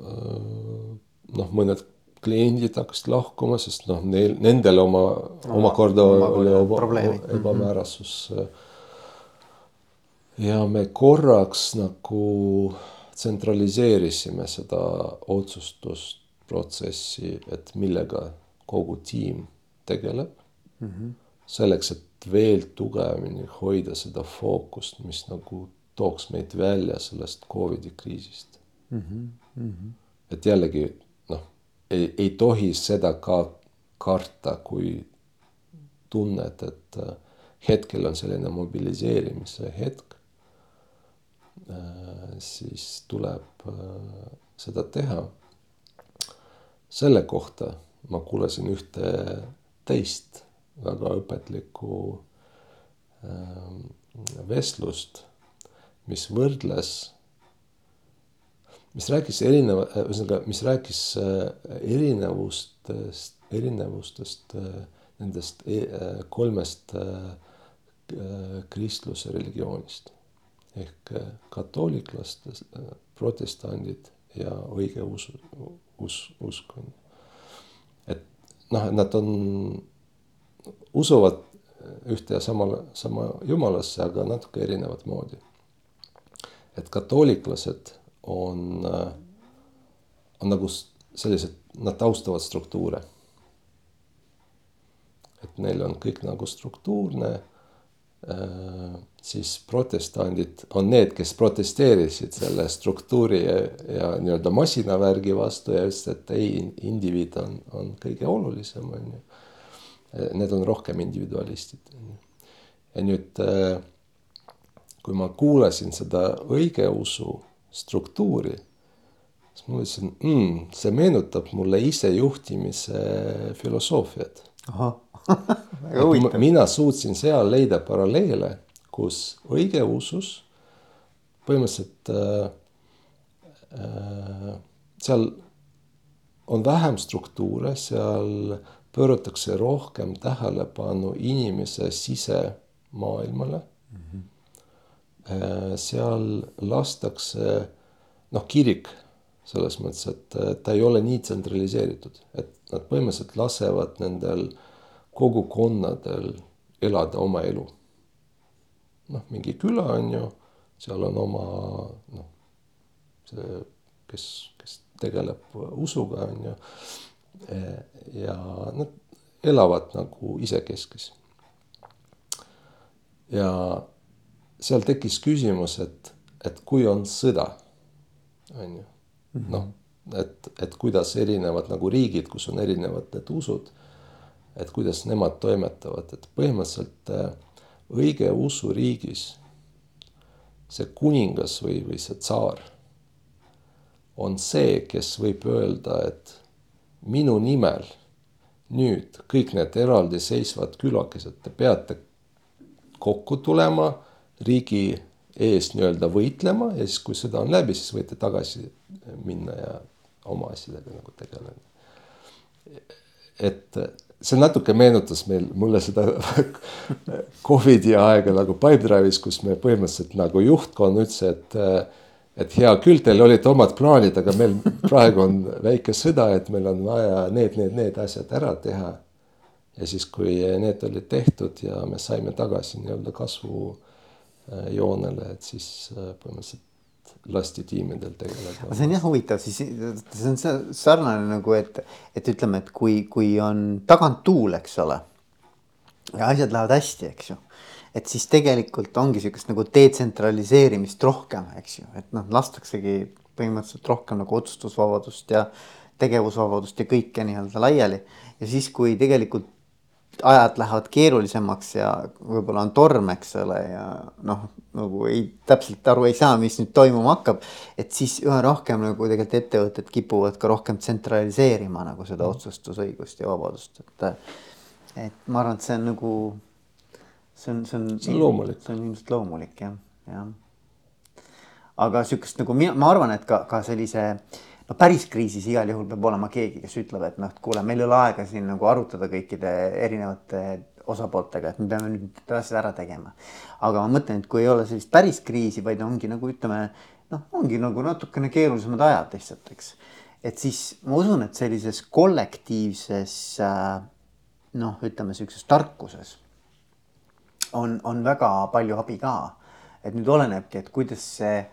[SPEAKER 2] äh, noh, mõned kliendid hakkasid lahkuma, sest noh, neil, nendel oma, omakorda oli mhm. ebamäärasus. ja me korraks nagu tsentraliseerisime seda otsustusprotsessi, et millega kogu tiim tegeleb mm. -hmm. selleks, et veel tugevamini hoida seda fookust, mis nagu tooks meid välja sellest Covidi kriisist mm. -hmm. Mm -hmm. et jällegi ei, ei tohi seda ka karta, kui tunned, et äh, hetkel on selline mobiliseerimise hetk. Äh, siis tuleb äh, seda teha. selle kohta ma kuulasin ühte teist väga õpetlikku vestlust, mis võrdles mis rääkis erineva, ühesõnaga, mis rääkis äh, erinevustest, erinevustest äh, nendest äh, kolmest kristluse religioonist ehk katooliklased, protestandid ja õigeusu, us, usk on. et noh, et nad on, usuvad ühte ja samale, sama jumalasse, aga natuke erinevat moodi. et katooliklased on, äh, on nagu sellised, nad taustavad struktuure. et neil on kõik nagu struktuurne äh,. siis protestandid on need, kes protesteerisid selle struktuuri ja, ja nii-öelda masinavärgi vastu ja ütlesid, et ei, indiviid on, on kõige olulisem, on ju. Need on rohkem individualistid. ja nüüd äh, kui ma kuulasin seda õigeusu struktuuri, siis ma mõtlesin mm,, see meenutab mulle isejuhtimise filosoofiat. Mina suutsin seal leida paralleele, kus õigeusus põhimõtteliselt äh, äh, seal on vähem struktuure, seal pööratakse rohkem tähelepanu inimese sisemaailmale mm. -hmm. seal lastakse, noh, kirik selles mõttes, et ta ei ole nii tsentraliseeritud, et nad põhimõtteliselt lasevad nendel kogukonnadel elada oma elu. noh, mingi küla on ju, seal on oma noh, see, kes, kes tegeleb usuga on ju. Ja nad elavad nagu isekeskis. ja seal tekkis küsimus, et, et kui on sõda, on ju, noh, et, et kuidas erinevad nagu riigid, kus on erinevad need usud et kuidas nemad toimetavad, et põhimõtteliselt äh, õigeusu riigis see kuningas või, või see tsaar on see, kes võib öelda, et minu nimel nüüd kõik need eraldiseisvad külakesed, te peate kokku tulema, riigi eest nii-öelda võitlema ja siis, kui sõda on läbi, siis võite tagasi minna ja oma asjadega nagu tegeleda. et see natuke meenutas meil, mulle seda Covidi aega nagu Pipedrive'is, kus me põhimõtteliselt nagu juhtkond ütles, et et hea küll, teil olid omad plaanid, aga meil praegu on väike sõda, et meil on vaja need, need, need asjad ära teha. ja siis, kui need olid tehtud ja me saime tagasi nii-öelda kasvujoonele, et siis põhimõtteliselt lasti tiimidel tegeleda.
[SPEAKER 1] see on jah huvitav, siis see on sarnane nagu, et, et ütleme, et kui, kui on taganttuul, eks ole. ja asjad lähevad hästi, eks ju. Et siis tegelikult ongi sihukest nagu detsentraliseerimist rohkem, eks ju, et noh, lastaksegi põhimõtteliselt rohkem nagu otsustusvabadust ja tegevusvabadust ja kõike nii-öelda laiali. ja siis, kui tegelikult ajad lähevad keerulisemaks ja võib-olla on torm, eks ole, ja noh, nagu ei täpselt aru ei saa, mis nüüd toimuma hakkab. et siis üha rohkem nagu tegelikult ettevõtted kipuvad ka rohkem tsentraliseerima nagu seda mm. otsustusõigust ja vabadust, et. et ma arvan, et see on nagu, see on, see on.
[SPEAKER 2] see on loomulik.
[SPEAKER 1] see on ilmselt loomulik jah, jah. aga sihukest nagu mina, ma arvan, et ka, ka sellise no päris kriisis igal juhul peab olema keegi, kes ütleb, et noh, et kuule, meil ei ole aega siin nagu arutada kõikide erinevate osapooltega, et me peame nüüd need asjad ära tegema. aga ma mõtlen, et kui ei ole sellist päris kriisi, vaid ongi nagu ütleme noh, ongi nagu natukene keerulisemad ajad lihtsalt, eks. et siis ma usun, et sellises kollektiivses äh, noh, ütleme sihukeses tarkuses on, on väga palju abi ka. et nüüd olenebki, et kuidas see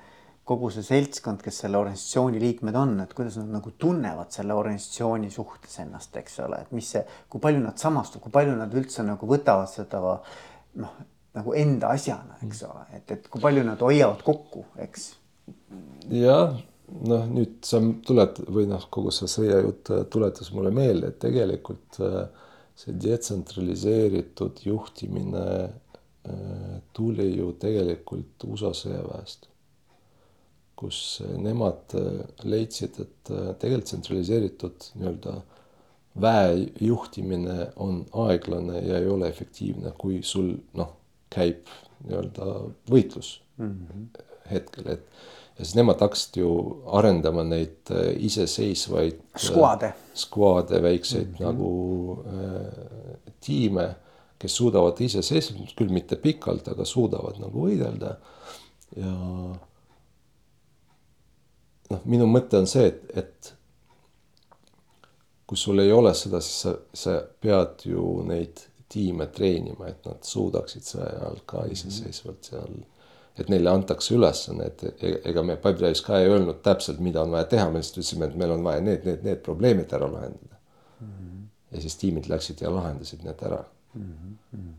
[SPEAKER 1] kogu see seltskond, kes selle organisatsiooni liikmed on, et kuidas nad nagu tunnevad selle organisatsiooni suhtes ennast, eks ole, et mis see, kui palju nad samastuvad, kui palju nad üldse nagu võtavad seda noh, nagu enda asjana, eks ole, et, et kui palju nad hoiavad kokku, eks.
[SPEAKER 2] jah, noh, nüüd sa tuled või noh, kogu see sõjajutt tuletas mulle meelde, et tegelikult äh, see detsentraliseeritud juhtimine äh, tuli ju tegelikult USA sõjaväest kus nemad äh, leidsid, et äh, tegelikult tsentraliseeritud nii-öelda väe juhtimine on aeglane ja ei ole efektiivne, kui sul noh, käib nii-öelda võitlus mm -hmm. hetkel, et ja siis nemad hakkasid ju arendama neid äh, iseseisvaid
[SPEAKER 1] skuade,
[SPEAKER 2] skuade väikseid mm -hmm. nagu äh, tiime, kes suudavad iseseisvalt, küll mitte pikalt, aga suudavad nagu võidelda ja noh, minu mõte on see, et, et kui sul ei ole seda, siis sa, sa pead ju neid tiime treenima, et nad suudaksid sõja ajal ka mhm. iseseisvalt seal, et neile antakse ülesanne, et ega me Pipedrive'is ka ei öelnud täpselt, mida on vaja teha, me lihtsalt ütlesime, et meil on vaja need, need, need probleemid ära lahendada mm. -hmm. ja siis tiimid läksid ja lahendasid need ära mm. -hmm.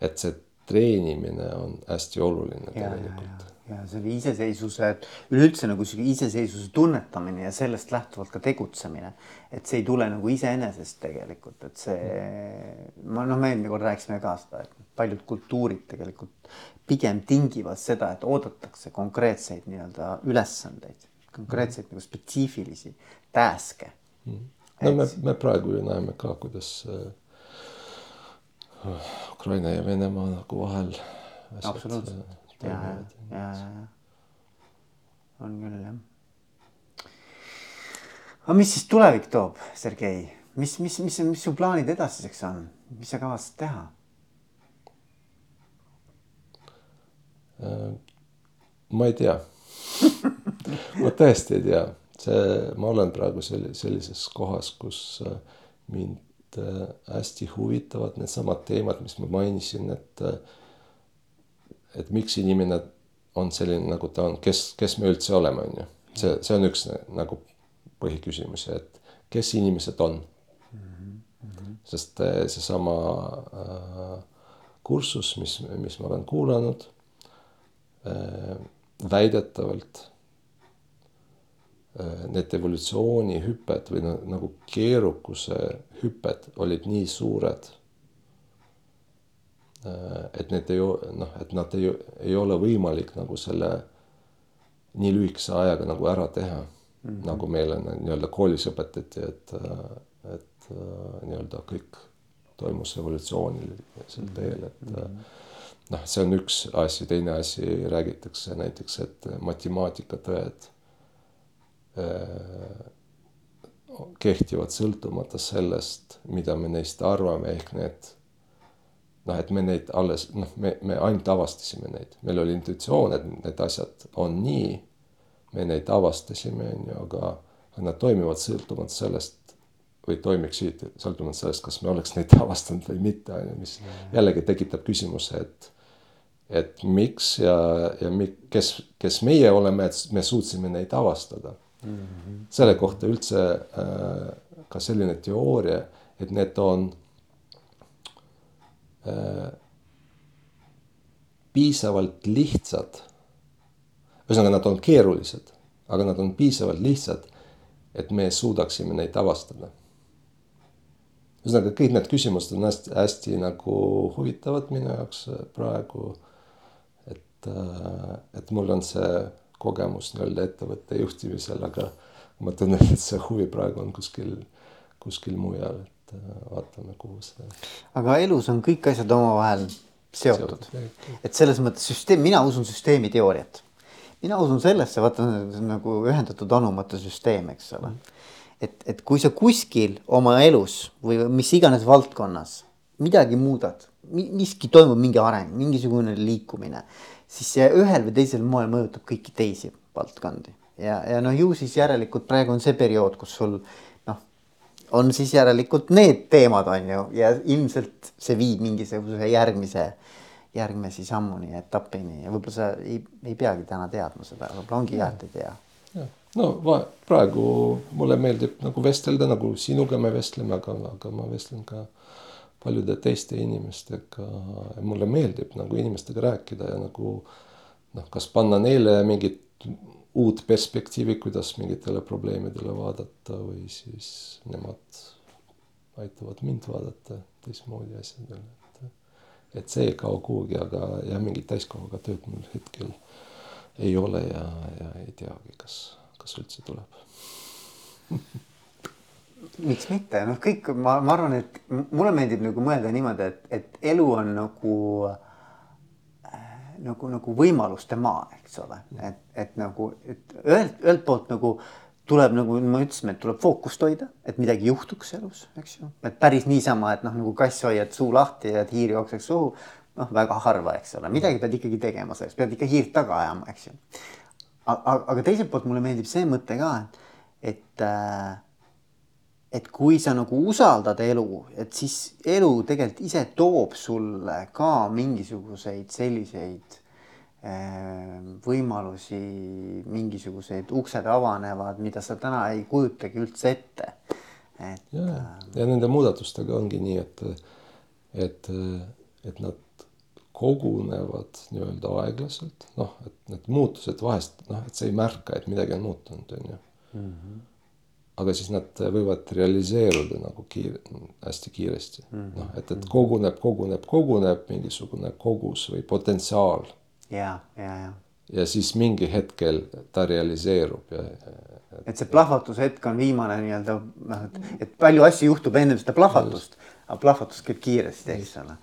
[SPEAKER 2] et see treenimine on hästi oluline ja, tegelikult
[SPEAKER 1] ja selle iseseisvuse, üleüldse nagu sihuke iseseisvuse tunnetamine ja sellest lähtuvalt ka tegutsemine. et see ei tule nagu iseenesest tegelikult, et see, ma noh, me eelmine kord rääkisime ka seda, et paljud kultuurid tegelikult pigem tingivad seda, et oodatakse konkreetseid nii-öelda ülesandeid, konkreetseid nagu spetsiifilisi task'e
[SPEAKER 2] mm.. no et... me, me praegu ju näeme ka, kuidas äh, Ukraina ja Venemaa nagu vahel
[SPEAKER 1] absoluutselt. ja, ja, ja, ja. on küll jah. aga mis siis tulevik toob, Sergei, mis, mis, mis, mis su plaanid edasiseks on, mis sa kavatsed teha?
[SPEAKER 2] Äh, ma ei tea ma tõesti ei tea, see, ma olen praegu sellises kohas, kus äh, mind äh, hästi huvitavad needsamad teemad, mis ma mainisin, et et miks inimene on selline, nagu ta on, kes, kes me üldse oleme, on ju. see, see on üks nagu põhiküsimusi, et kes inimesed on mm. -hmm. sest seesama äh, kursus, mis, mis ma olen kuulanud äh,, väidetavalt äh, need evolutsioonihüpped või nagu keerukuse hüpped olid nii suured Äh, et need ei noh, et nad ei, ei ole võimalik nagu selle nii lühikese ajaga nagu ära teha mm. -hmm. nagu meile nii-öelda koolis õpetati, et, et nii-öelda kõik toimus evolutsioonilisel teel, et mm -hmm. noh, see on üks asi, teine asi räägitakse näiteks, et matemaatikatõed äh, kehtivad sõltumata sellest, mida me neist arvame, ehk need noh, et me neid alles noh, me, me ainult avastasime neid, meil oli intuitsioon, et need asjad on nii. me neid avastasime, on ju, aga, nad toimivad sõltumata sellest või toimiksid sõltumata sellest, kas me oleks neid avastanud või mitte, on ju, mis jällegi tekitab küsimuse, et et miks ja, ja mi, kes, kes meie oleme, et me suutsime neid avastada mm. -hmm. selle kohta üldse äh, ka selline teooria, et need on Äh, piisavalt lihtsad. ühesõnaga, nad on keerulised, aga nad on piisavalt lihtsad, et me suudaksime neid avastada. ühesõnaga, kõik need küsimused on hästi, hästi nagu huvitavad minu jaoks praegu. et, äh, et mul on see kogemus nii-öelda ettevõtte juhtimisel, aga ma tunnen, et see huvi praegu on kuskil, kuskil mujal et äh, vaatame, kuhu see.
[SPEAKER 1] aga elus on kõik asjad omavahel seotud, et selles mõttes süsteem, mina usun süsteemi teooriat. mina usun sellesse, vaata nagu ühendatud anumate süsteem, eks ole. et, et kui sa kuskil oma elus või mis iganes valdkonnas midagi muudad, miski toimub, mingi areng, mingisugune liikumine, siis see ühel või teisel moel mõjutab kõiki teisi valdkondi. Ja, ja noh, ju siis järelikult praegu on see periood, kus sul on siis järelikult need teemad on ju ja ilmselt see viib mingisuguse järgmise, järgmise sammuni, etapini. Ja võib-olla sa ei, ei peagi täna teadma seda, võib-olla ongi hea, et ei tea.
[SPEAKER 2] no va, praegu mulle meeldib nagu vestelda, nagu sinuga me vestleme, aga, aga ma vestlen ka paljude teiste inimestega mulle meeldib nagu inimestega rääkida ja nagu noh, kas panna neile mingit uut perspektiivi, kuidas mingitele probleemidele vaadata või siis nemad aitavad mind vaadata teistmoodi asjadele, et. et see ei kao kuhugi, aga jah, mingit täiskohaga tööd mul hetkel ei ole ja, ja ei teagi, kas, kas üldse tuleb
[SPEAKER 1] miks mitte, noh, kõik ma, ma arvan, et mulle meeldib nagu mõelda niimoodi, et, et elu on nagu äh, nagu, nagu võimaluste maa, eks ole, et, et nagu, et ühelt, ühelt poolt nagu tuleb nagu me ütlesime, et tuleb fookust hoida, et midagi juhtuks elus, eks ju, et päris niisama, et noh, nagu kass hoiad suu lahti ja hiir jookseks suhu. noh, väga harva, eks ole, midagi pead ikkagi tegema selleks, pead ikka hiirt taga ajama, eks ju. aga, aga teiselt poolt mulle meeldib see mõte ka, et, et äh, et kui sa nagu usaldad elu, et siis elu tegelikult ise toob sulle ka mingisuguseid selliseid äh, võimalusi, mingisugused uksed avanevad, mida sa täna ei kujutagi üldse ette.
[SPEAKER 2] et. ja, äh, ja nende muudatustega ongi nii, et, et, et nad kogunevad nii-öelda aeglaselt, noh, et need muutused vahest noh, et sa ei märka, et midagi on muutunud, on ju mm. -hmm aga siis nad võivad realiseeruda nagu kiire, hästi kiiresti mm -hmm. noh, et, et koguneb, koguneb, koguneb mingisugune kogus või potentsiaal.
[SPEAKER 1] ja, ja, ja.
[SPEAKER 2] ja siis mingi hetkel ta realiseerub ja.
[SPEAKER 1] et, et see plahvatushetk on viimane nii-öelda noh, et, et palju asju juhtub ennem seda plahvatust, aga plahvatus käib kiiresti, eks ole.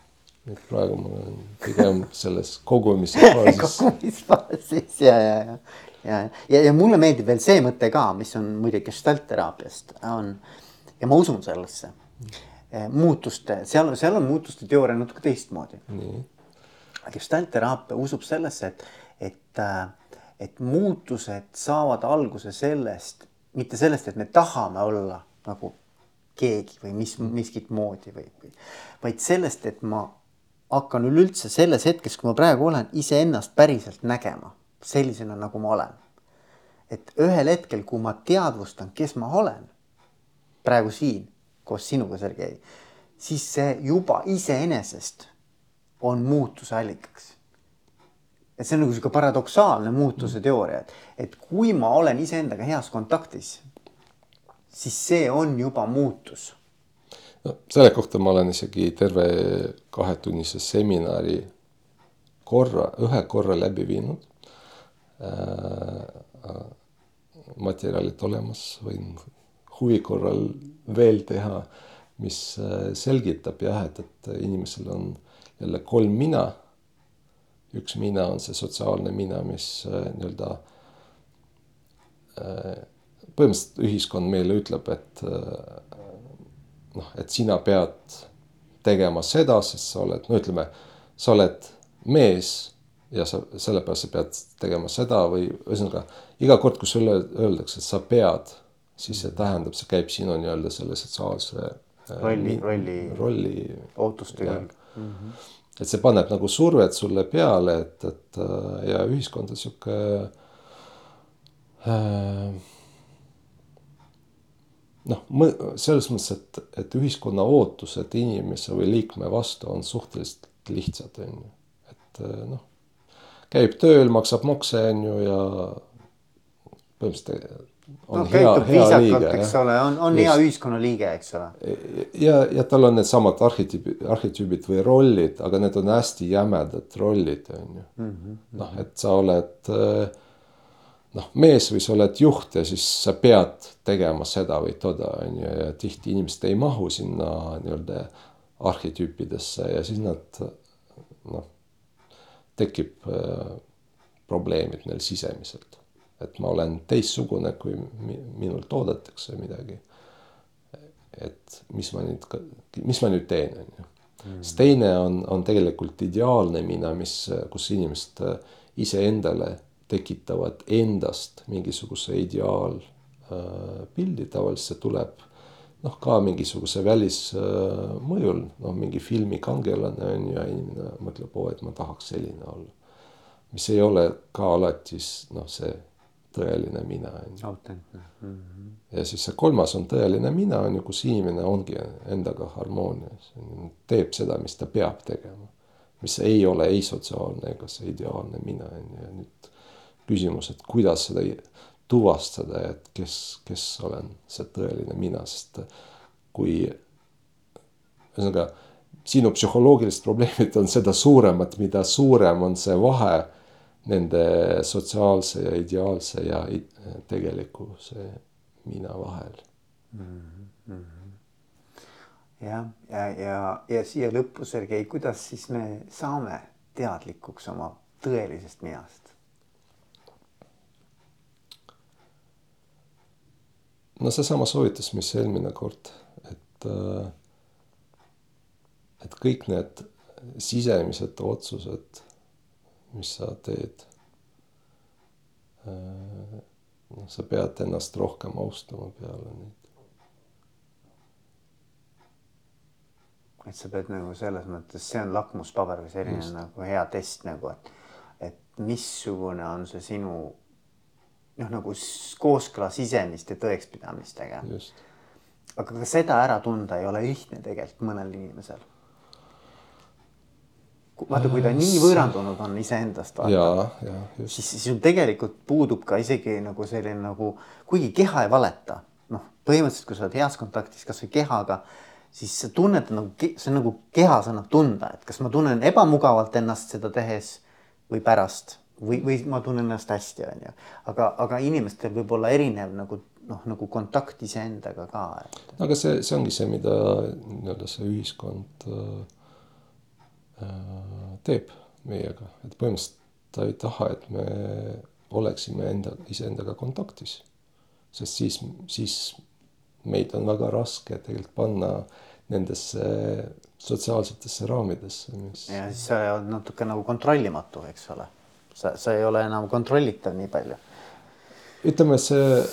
[SPEAKER 2] et praegu ma olen pigem selles kogumise faasis
[SPEAKER 1] kogumisfaasis ja, ja, ja, ja, ja, ja mulle meeldib veel see mõte ka, mis on muidugi gestaltteraapiast on ja ma usun sellesse eh, muutuste, seal, seal on muutuste teooria natuke teistmoodi. gestaltteraapia usub sellesse, et, et, äh, et muutused saavad alguse sellest, mitte sellest, et me tahame olla nagu keegi või mis, miskit moodi või, või, vaid sellest, et ma hakkan üleüldse selles hetkes, kui ma praegu olen, iseennast päriselt nägema sellisena, nagu ma olen. et ühel hetkel, kui ma teadvustan, kes ma olen praegu siin koos sinuga, Sergei, siis see juba iseenesest on muutuse allikaks. et see on nagu sihuke paradoksaalne muutuse teooria, et, et kui ma olen iseendaga heas kontaktis, siis see on juba muutus
[SPEAKER 2] no selle kohta ma olen isegi terve kahetunnise seminari korra, ühe korra läbi viinud. Materjalid olemas, võin huvi korral veel teha, mis äh, selgitab jah, et, et inimesel on jälle kolm mina. üks mina on see sotsiaalne mina, mis äh, nii-öelda äh, põhimõtteliselt ühiskond meile ütleb, et noh, et sina pead tegema seda, sest sa oled, no ütleme, sa oled mees ja sa sellepärast sa pead tegema seda või ühesõnaga iga kord, kui sulle öeldakse, et sa pead, siis see tähendab, see käib sinu nii-öelda selle sotsiaalse
[SPEAKER 1] äh, rolli, rolli,
[SPEAKER 2] rolli
[SPEAKER 1] ootustega. Mm -hmm.
[SPEAKER 2] et see paneb nagu survet sulle peale, et, et äh, ja ühiskond on sihuke äh, noh, selles mõttes, et, et ühiskonna ootused inimese või liikme vastu on suhteliselt lihtsad, on ju. et eh, noh, käib tööl, maksab makse, on ju, ja põhimõtteliselt on no, hea, hea liige.
[SPEAKER 1] eks ole, on, on Just. hea ühiskonnaliige, eks ole.
[SPEAKER 2] ja, ja tal on needsamad arhetüübid, arhetüübid või rollid, aga need on hästi jämedad rollid, on ju. Mhm, noh, et sa oled äh, noh, mees või sa oled juht ja siis sa pead tegema seda või toda, on ju, ja tihti inimesed ei mahu sinna nii-öelda arhetüüpidesse ja siis nad noh, tekib äh, probleemid neil sisemiselt. et ma olen teistsugune, kui minult oodatakse midagi. et mis ma nüüd, mis ma nüüd teen, on ju. Mm. siis teine on, on tegelikult ideaalne mina, mis, kus inimesed äh, iseendale tekitavad endast mingisuguse ideaalpildi, tavaliselt see tuleb noh, ka mingisuguse välismõjul, noh, mingi filmi kangelane on ju ja inimene mõtleb, oo, et ma tahaks selline olla. mis ei ole ka alati noh, see tõeline mina on ju.
[SPEAKER 1] autentne mm. -hmm.
[SPEAKER 2] ja siis see kolmas on tõeline mina on ju, kus inimene ongi endaga harmoonias, teeb seda, mis ta peab tegema. mis ei ole ei sotsiaalne ega see ideaalne mina on ju ja nüüd küsimus, et kuidas seda tuvastada, et kes, kes olen see tõeline mina, sest kui ühesõnaga sinu psühholoogilised probleemid on seda suuremad, mida suurem on see vahe nende sotsiaalse ja ideaalse ja tegeliku see mina vahel mm.
[SPEAKER 1] -hmm. jah, ja, ja, ja, ja siia lõppu, Sergei, kuidas siis me saame teadlikuks oma tõelisest minast?
[SPEAKER 2] No seesama soovitus, mis eelmine kord, et, äh, et kõik need sisemised otsused, mis sa teed. Äh, noh, sa pead ennast rohkem austama peale neid.
[SPEAKER 1] et sa pead nagu selles mõttes, see on lakmuspaber või selline Just. nagu hea test nagu, et, et missugune on see sinu noh, nagu kooskõla sisemiste tõekspidamistega. aga ka seda ära tunda ei ole lihtne tegelikult mõnel inimesel. vaata, kui ta äh, nii võõrandunud on iseendast, siis, siis sul tegelikult puudub ka isegi nagu selline nagu, kuigi keha ei valeta, noh, põhimõtteliselt, kui sa oled heas kontaktis kasvõi kehaga, siis sa tunned nagu, see on nagu kehas annab tunda, et kas ma tunnen ebamugavalt ennast seda tehes või pärast või, või ma tunnen ennast hästi, on ju. aga, aga inimestel võib olla erinev nagu noh, nagu kontakt iseendaga ka et....
[SPEAKER 2] aga see, see ongi see, mida nii-öelda see ühiskond äh, teeb meiega, et põhimõtteliselt ta ei taha, et me oleksime enda, iseendaga kontaktis. sest siis, siis meid on väga raske tegelikult panna nendesse sotsiaalsetesse raamidesse,
[SPEAKER 1] mis. ja siis sa oled natuke nagu kontrollimatu, eks ole. Sa, sa ei ole enam kontrollitav nii palju.
[SPEAKER 2] ütleme, see,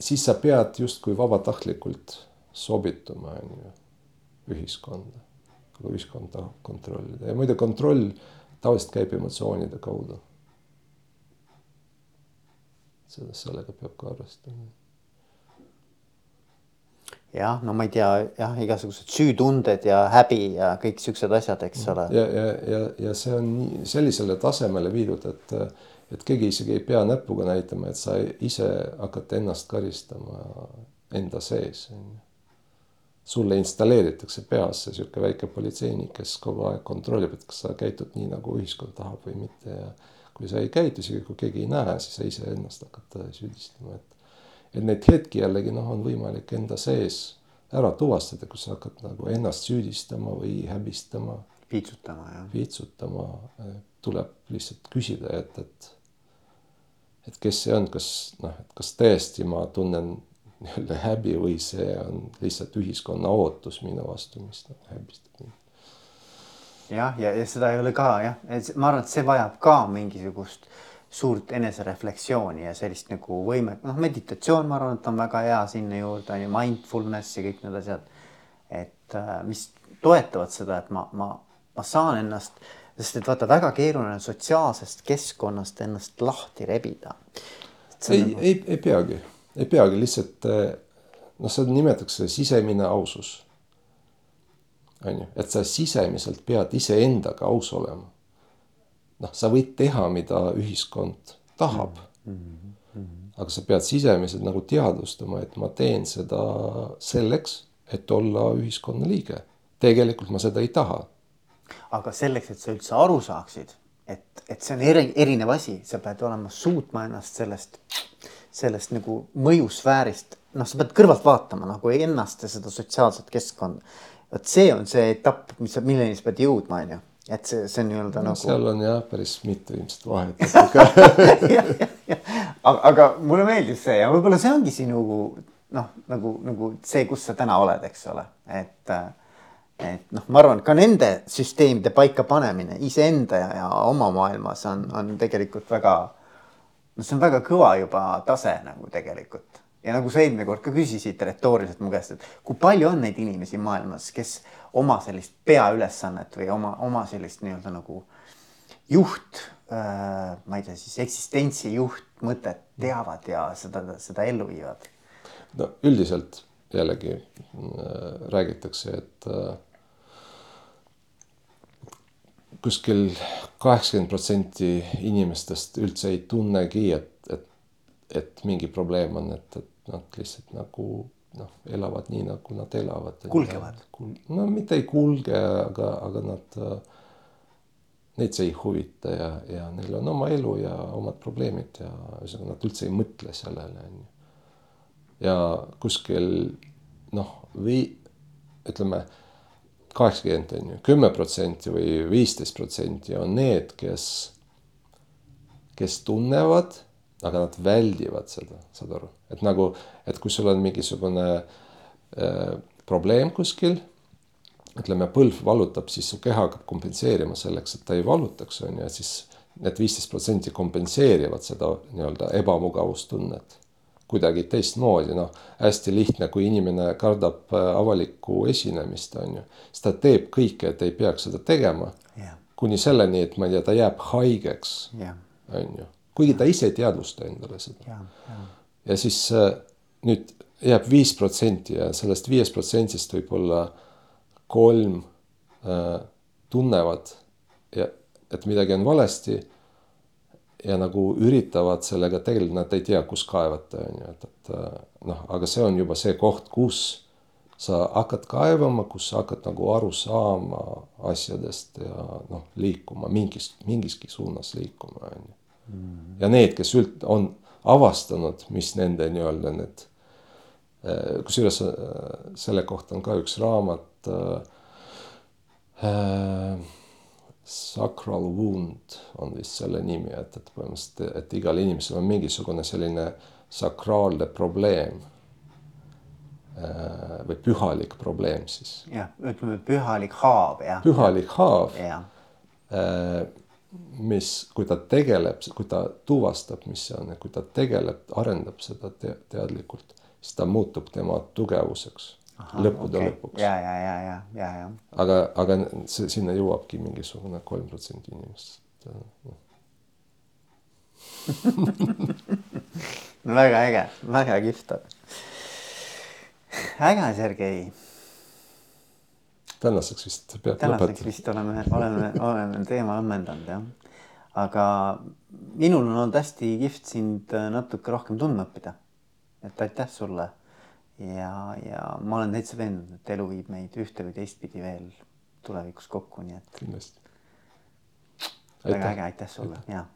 [SPEAKER 2] siis sa pead justkui vabatahtlikult sobituma, on ju, ühiskonda, kui ühiskond tahab kontrollida ja muide kontroll tavaliselt käib emotsioonide kaudu. selles, sellega peab ka arvestama
[SPEAKER 1] jah, no ma ei tea, jah, igasugused süütunded ja häbi ja kõik siuksed asjad, eks ole.
[SPEAKER 2] ja, ja, ja, ja see on nii sellisele tasemele viidud, et, et keegi isegi ei pea näpuga näitama, et sa ise hakkad ennast karistama enda sees, sulle installeeritakse peasse sihuke väike politseinik, kes kogu aeg kontrollib, et kas sa käitud nii, nagu ühiskond tahab või mitte ja kui sa ei käitu, isegi kui keegi ei näe, siis sa iseennast hakkad süüdistama, et et neid hetki jällegi noh, on võimalik enda sees ära tuvastada, kus sa hakkad nagu ennast süüdistama või häbistama.
[SPEAKER 1] piitsutama jah.
[SPEAKER 2] piitsutama, tuleb lihtsalt küsida, et, et, et kes see on, kas noh, et kas tõesti ma tunnen nii-öelda häbi või see on lihtsalt ühiskonna ootus minu vastu, mis nagu häbistab mind.
[SPEAKER 1] jah, ja, ja, ja seda ei ole ka jah, ma arvan, et see vajab ka mingisugust äh, suurt enesereflektsiooni ja sellist nagu võimet, noh, meditatsioon, ma arvan, et on väga hea sinna juurde on ju mindfulness ja kõik need asjad. et äh, mis toetavad seda, et ma, ma, ma saan ennast, sest et vaata, väga keeruline sotsiaalsest keskkonnast ennast lahti rebida.
[SPEAKER 2] ei nagu..., ei, ei peagi, ei peagi lihtsalt äh, noh, seda nimetatakse sisemine ausus. on ju, et sa sisemiselt pead iseendaga aus olema noh, sa võid teha, mida ühiskond tahab mm. -hmm. aga sa pead sisemiselt nagu teadvustama, et ma teen seda selleks, et olla ühiskonna liige. tegelikult ma seda ei taha.
[SPEAKER 1] aga selleks, et sa üldse aru saaksid, et, et see on eri, erinev asi, sa pead olema, suutma ennast sellest, sellest nagu mõjusfäärist, noh, sa pead kõrvalt vaatama nagu ennast ja seda sotsiaalset keskkonda. vot see on see etapp, mis, milleni sa pead jõudma, on ju et see, see nii-öelda no, nagu.
[SPEAKER 2] seal on jah, päris mitu ilmselt vahet
[SPEAKER 1] aga, aga mulle meeldib see ja võib-olla see ongi sinu noh, nagu, nagu see, kus sa täna oled, eks ole, et. et noh, ma arvan, ka nende süsteemide paikapanemine iseenda ja, ja oma maailmas on, on tegelikult väga. no see on väga kõva juba tase nagu tegelikult ja nagu sa eelmine kord ka küsisid retooriliselt mu käest, et kui palju on neid inimesi maailmas, kes oma sellist peaülesannet või oma, oma sellist nii-öelda nagu juht äh,, ma ei tea siis eksistentsi juhtmõtet teavad ja seda, seda ellu viivad?
[SPEAKER 2] no üldiselt jällegi äh, räägitakse, et äh, kuskil kaheksakümmend protsenti inimestest üldse ei tunnegi, et, et, et mingi probleem on, et, et nad lihtsalt nagu noh, elavad nii, nagu nad elavad.
[SPEAKER 1] kulgevad
[SPEAKER 2] kul,. no mitte ei kulge, aga, aga nad, neid see ei huvita ja, ja neil on oma elu ja omad probleemid ja ühesõnaga nad üldse ei mõtle sellele, on ju. ja kuskil noh, või ütleme kaheksakümmend on ju, kümme protsenti või viisteist protsenti on need, kes, kes tunnevad aga nad väldivad seda, saad aru, et nagu, et kui sul on mingisugune äh, probleem kuskil, ütleme, põlv valutab, siis su keha hakkab kompenseerima selleks, et ta ei valutaks, on ju, et siis need viisteist protsenti kompenseerivad seda nii-öelda ebamugavustunnet kuidagi teistmoodi, noh, hästi lihtne, kui inimene kardab äh, avalikku esinemist, on ju, siis ta teeb kõike, et ei peaks seda tegema yeah.. kuni selleni, et ma ei tea, ta jääb haigeks yeah., on ju kuigi ta ise ei teadvusta endale seda. ja siis äh, nüüd jääb viis protsenti ja sellest viiest protsendist võib-olla kolm äh, tunnevad ja et midagi on valesti. ja nagu üritavad sellega tegeleda, nad ei tea, kus kaevata, on ju, et, et äh, noh, aga see on juba see koht, kus sa hakkad kaevama, kus sa hakkad nagu aru saama asjadest ja noh, liikuma mingis, mingiski suunas liikuma, on ju ja need, kes üld- on avastanud, mis nende nii-öelda need, äh, kusjuures äh, selle kohta on ka üks raamat. Äh, äh,. Sacral wound on vist selle nimi, et, et põhimõtteliselt, et igal inimesel on mingisugune selline sakraalne probleem äh, või pühalik probleem siis.
[SPEAKER 1] jah, ütleme pühalik haav jah.
[SPEAKER 2] pühalik haav. Äh, mis, kui ta tegeleb, kui ta tuvastab, mis see on ja kui ta tegeleb, arendab seda te teadlikult, siis ta muutub tema tugevuseks Aha, lõppude okay. lõpuks.
[SPEAKER 1] ja, ja, ja, ja, ja, ja.
[SPEAKER 2] aga, aga see sinna jõuabki mingisugune kolm protsenti inimest
[SPEAKER 1] väga äge, väga kihvt. äge, Sergei.
[SPEAKER 2] Tänaseks vist
[SPEAKER 1] peab tänaseks lõpetama. vist oleme, oleme, oleme teema ammendanud jah. aga minul on olnud hästi kihvt sind natuke rohkem tundma õppida. et aitäh sulle ja, ja ma olen täitsa veendunud, et elu viib meid ühte või teistpidi veel tulevikus kokku, nii et.
[SPEAKER 2] kindlasti.
[SPEAKER 1] väga äge, aitäh sulle ja